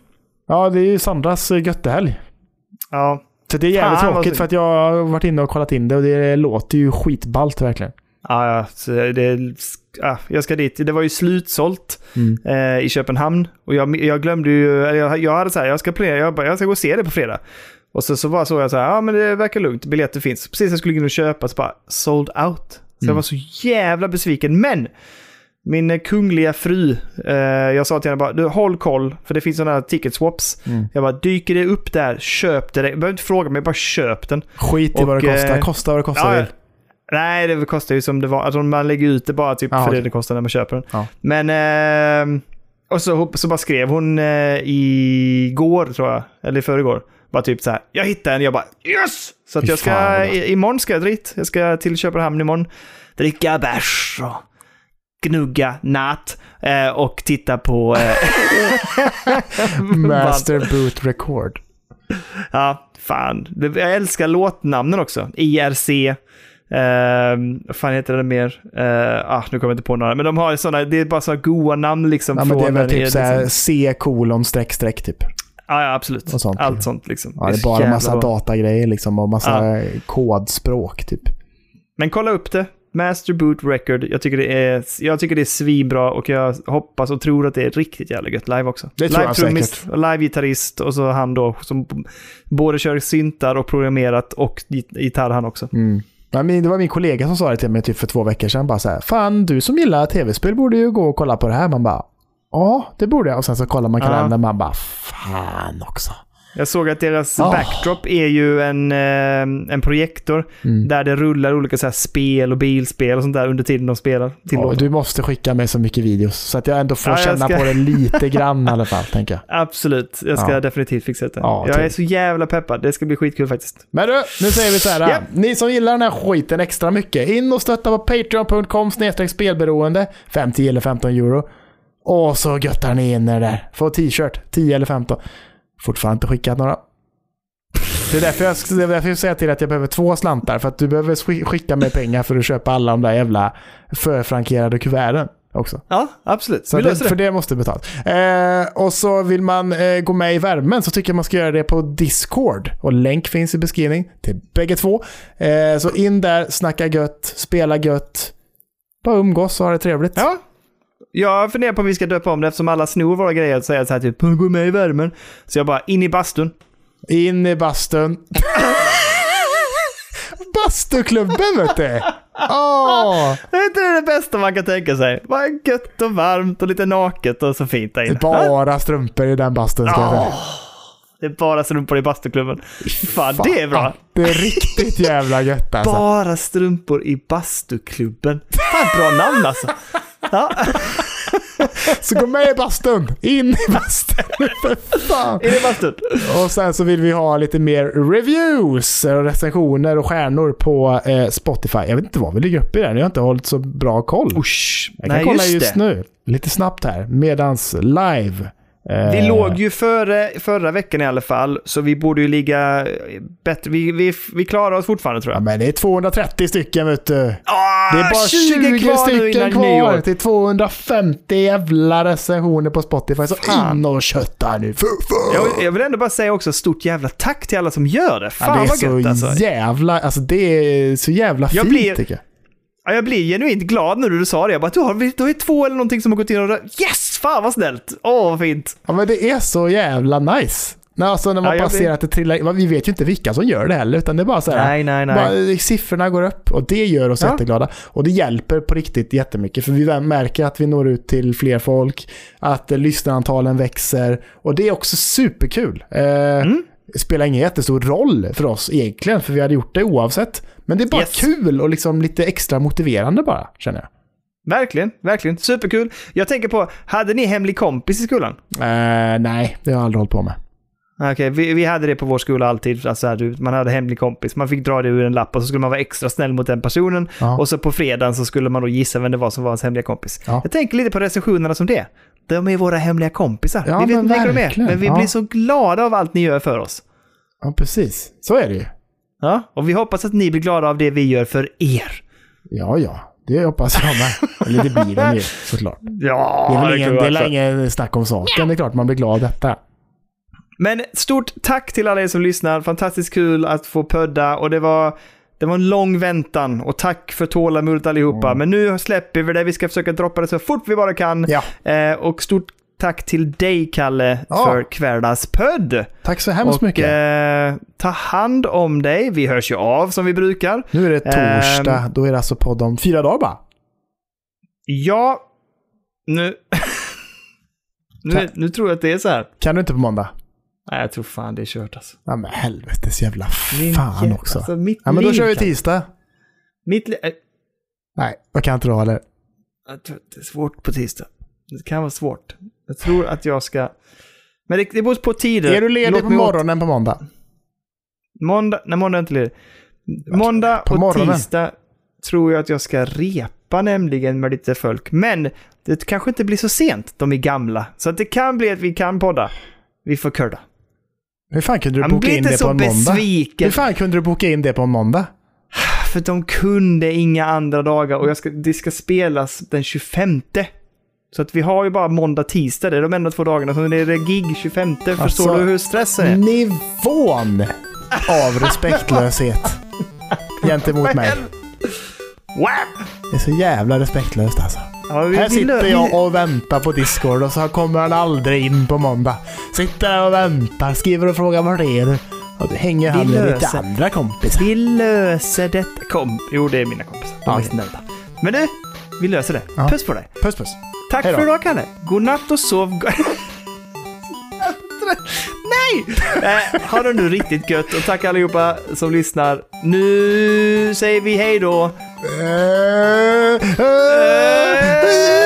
Ja, det är ju Sandras eh, göttehelg. Ja. Så det är jävligt Fan, tråkigt för att jag har varit inne och kollat in det och det låter ju skitballt verkligen. Ja, ja, så det, ja, jag ska dit. Det var ju slutsålt Mm. eh, i Köpenhamn. Och jag, jag glömde ju, jag, jag hade så här, jag ska planera, jag, bara, jag ska gå och se det på fredag. Och så, så bara såg jag så här, ja men det verkar lugnt, biljetter finns. Precis när jag skulle gå in och köpa så bara, sold out. Så jag var så jävla besviken. Men! Min eh, kungliga fru, eh, jag sa till henne bara, du håll koll, för det finns sådana här ticket swaps. Mm. Jag bara, dyker det upp där, köp det. Du behöver inte fråga mig, bara köp den. Skit i vad det kostar. eh, Kosta vad det kostar Ja. Nej, det kostar ju som det var. Alltså man lägger ut det bara typ Ja, för okej. det det kostar när man köper den. Ja. Men... Eh, och så, så bara skrev hon eh, igår, tror jag. Eller i förrgår. Bara typ så här. Jag hittade en. Jag bara yes! Så att jag ska... fan, i- Imorgon ska jag dit. Jag ska till Köpenhamn imorgon. Dricka bärs och gnugga natt. Eh, och titta på... Eh, Master Boot Record. Ja, fan. Jag älskar låtnamnen också. IRC. Uh, vad fan heter det mer? Uh, ah, nu kommer jag inte på några. Men de har sådana, det är bara så goa namn liksom. Ja, men det är väl typ är såhär liksom- C kolon streck streck typ. Ja, ja, absolut. och sånt. Allt sånt liksom. Ja, det är bara massa bra. datagrejer liksom och massa kodspråk typ. Men kolla upp det. Master Boot Record. Jag tycker det är, jag tycker det är svinbra och jag hoppas och tror att det är riktigt jävla gött live också. Det tror jag Live-trummis, säkert. Live-gitarrist och så han då som både kör syntar och programmerat och git- gitarr han också. Mm. Ja, det var min kollega som sa det till mig typ för två veckor sedan. Bara så här, Fan, du som gillar tv-spel borde ju gå och kolla på det här. Man bara, ja, det borde jag. Och sen så kollar man kalendern man bara, fan också. Jag såg att deras Ah. backdrop är ju en, eh, en projektor Mm. där det rullar olika så spel och bilspel och sånt där under tiden de spelar. Till låten. du måste skicka mig så mycket videos så att jag ändå får Ja, jag känna ska- på det lite grann i alla fall, tänker jag. Absolut, jag ska Ja. definitivt fixa det. Ja, jag är så jävla peppad, det ska bli skitkul faktiskt. Men du, nu säger vi så här. Ja. Ni som gillar den här skiten extra mycket, in och stötta på patreon.com spelberoende. 5, 10 eller 15 euro. Och så göttar ni in er där. Får t-shirt, 10 eller 15. Fortfarande inte skickat några. Det är därför jag, det är därför jag säger till att jag behöver två slantar. För att du behöver sk- skicka mig pengar för att köpa alla de där jävla förfrankerade kuverten också. Ja, absolut. Så det. för det måste betalas. Eh, och så vill man eh, gå med i värmen så tycker jag man ska göra det på Discord. Och länk finns i beskrivning till bägge två. Eh, så in där, snacka gött, spela gött. Bara umgås och ha det trevligt. Ja. Jag funderar på om vi ska döpa om det eftersom alla snor våra grejer och säger så här typ gå med i värmen. Så jag bara in i bastun. In i bastun. Bastuklubben vet du! Åh! Det är inte det bästa man kan tänka sig. Bara gött och varmt och lite naket och så fint där Det inne. är bara strumpor i den bastun ska jag säga. Det är bara strumpor i bastuklubben. Fan, det är bra. Det är riktigt jävla gött alltså. Bara strumpor i bastuklubben. Fan, bra namn alltså. Ja, Så gå med i bastun! In i bastun! För fan! in i bastun. Och sen så vill vi ha lite mer reviews, och recensioner och stjärnor på eh, Spotify. Jag vet inte vad vi ligger uppe i där. Jag har inte hållit så bra koll. Usch. jag kan Nej, kolla just, just nu. Lite snabbt här. Medans live. Eh, Vi låg ju före förra veckan i alla fall, så vi borde ju ligga bättre. Vi, vi, vi klarar oss fortfarande tror Ja, jag. men det är 230 stycken vet du. Ah, Det är bara 20, kvar nu stycken kvar nyår. till 250 jävla recensioner på Spotify. Så Fan. in och kötta nu. Fu, fu. Jag, jag vill ändå bara säga också stort jävla tack till alla som gör det. Fan Ja, det är vad så gött alltså. jävla, alltså det är så jävla Jag fint blir- tycker jag. Ja, jag blir genuint glad när du sa det. Jag bara, du har, du har två eller någonting som har gått in och Yes! Fan vad snällt! Åh, vad fint. Ja men det är så jävla nice. När, alltså, när man Ja, bara ser att det trillar. Vi vet ju inte vilka som gör det heller, utan det är bara så här. Nej, nej, nej. Bara, siffrorna går upp och det gör oss Ja. jätteglada. Och det hjälper på riktigt jättemycket för vi märker att vi når ut till fler folk, att eh, lyssnarantalen växer och det är också superkul. Eh, Mm. Det spelar ingen jättestor roll för oss egentligen, för vi hade gjort det oavsett. Men det är bara Yes. kul och liksom lite extra motiverande bara, känner jag. Verkligen, verkligen. Superkul. Jag tänker på, hade ni hemlig kompis i skolan? Eh, nej, det har jag aldrig hållit på med. Okej, vi, vi hade det på vår skola alltid. Alltså, här, man hade hemlig kompis. Man fick dra det ur en lapp och så skulle man vara extra snäll mot den personen. Ja. Och så på fredagen så skulle man då gissa vem det var som var ens hemliga kompis. Ja. Jag tänker lite på recensionerna som det. De är våra hemliga kompisar. Ja, vi vet inte vilka de är, verkligen. men vi blir så glada av allt ni gör för oss. Ja, precis. Så är det ju. Ja, och vi hoppas att ni blir glada av det vi gör för er. Ja, ja. Det hoppas jag med. Eller det blir de ju såklart. Ja, Det är väl ingen, det är ingen snack om saken. Det är klart man blir glad av detta. Men stort tack till alla er som lyssnar. Fantastiskt kul att få pödda och det var, det var en lång väntan och tack för tålamodet allihopa. Men nu släpper vi det. Vi ska försöka droppa det så fort vi bara kan. Ja. Eh, och stort tack till dig, Kalle, Ja. för kvällens podd. Tack så hemskt och mycket. eh, ta hand om dig. Vi hörs ju av som vi brukar. nu är det torsdag. ehm. Då är det alltså podd om fyra dagar bara. Ja, nu... nu, nu tror jag att det är så här. Kan du inte på måndag? Nej, jag tror fan det är kört alltså. Ja men helvetes jävla Min fan jä- också. Alltså, Ja men då kör vi tisdag. Mitt li- eh, Nej, jag kan inte då heller. Det är svårt på tisdag. Det kan vara svårt. Jag tror att jag ska... Men det, det beror på tider. Är du ledig Låt på mig åt- morgonen på måndag? Måndag, nej, måndag är inte ledig. Måndag På och morgonen. tisdag tror jag att jag ska repa nämligen med lite folk. Men det kanske inte blir så sent. De är gamla. Så att det kan bli att vi kan podda. Vi får curda. Hur fan kunde du boka in det på en måndag? besviken. Hur fan kunde du boka in det på en måndag? För de kunde inga andra dagar och jag ska, det ska spelas den 25. Så att vi har ju bara måndag, tisdag. Det är de enda två dagarna. Det är det gig 25. Förstår Alltså, du hur stressen är? Nivån av respektlöshet gentemot mig. Det är så jävla respektlöst alltså. Ja, vi, Här sitter jag och väntar på Discord och så kommer han aldrig in på måndag. Sitter där och väntar, skriver och frågar var är du? Och då hänger han med lite andra kompisar. Vi löser detta. Kom. Jo, det är mina kompisar. De snälla. Men du, vi löser det. Ja. Puss på dig. Puss puss. Tack Hejdå. för idag Kalle. God natt och sov gott. Nej! Nej, eh, ha det nu riktigt gött och tack allihopa som lyssnar. Nu säger vi hej då. Eh, eh,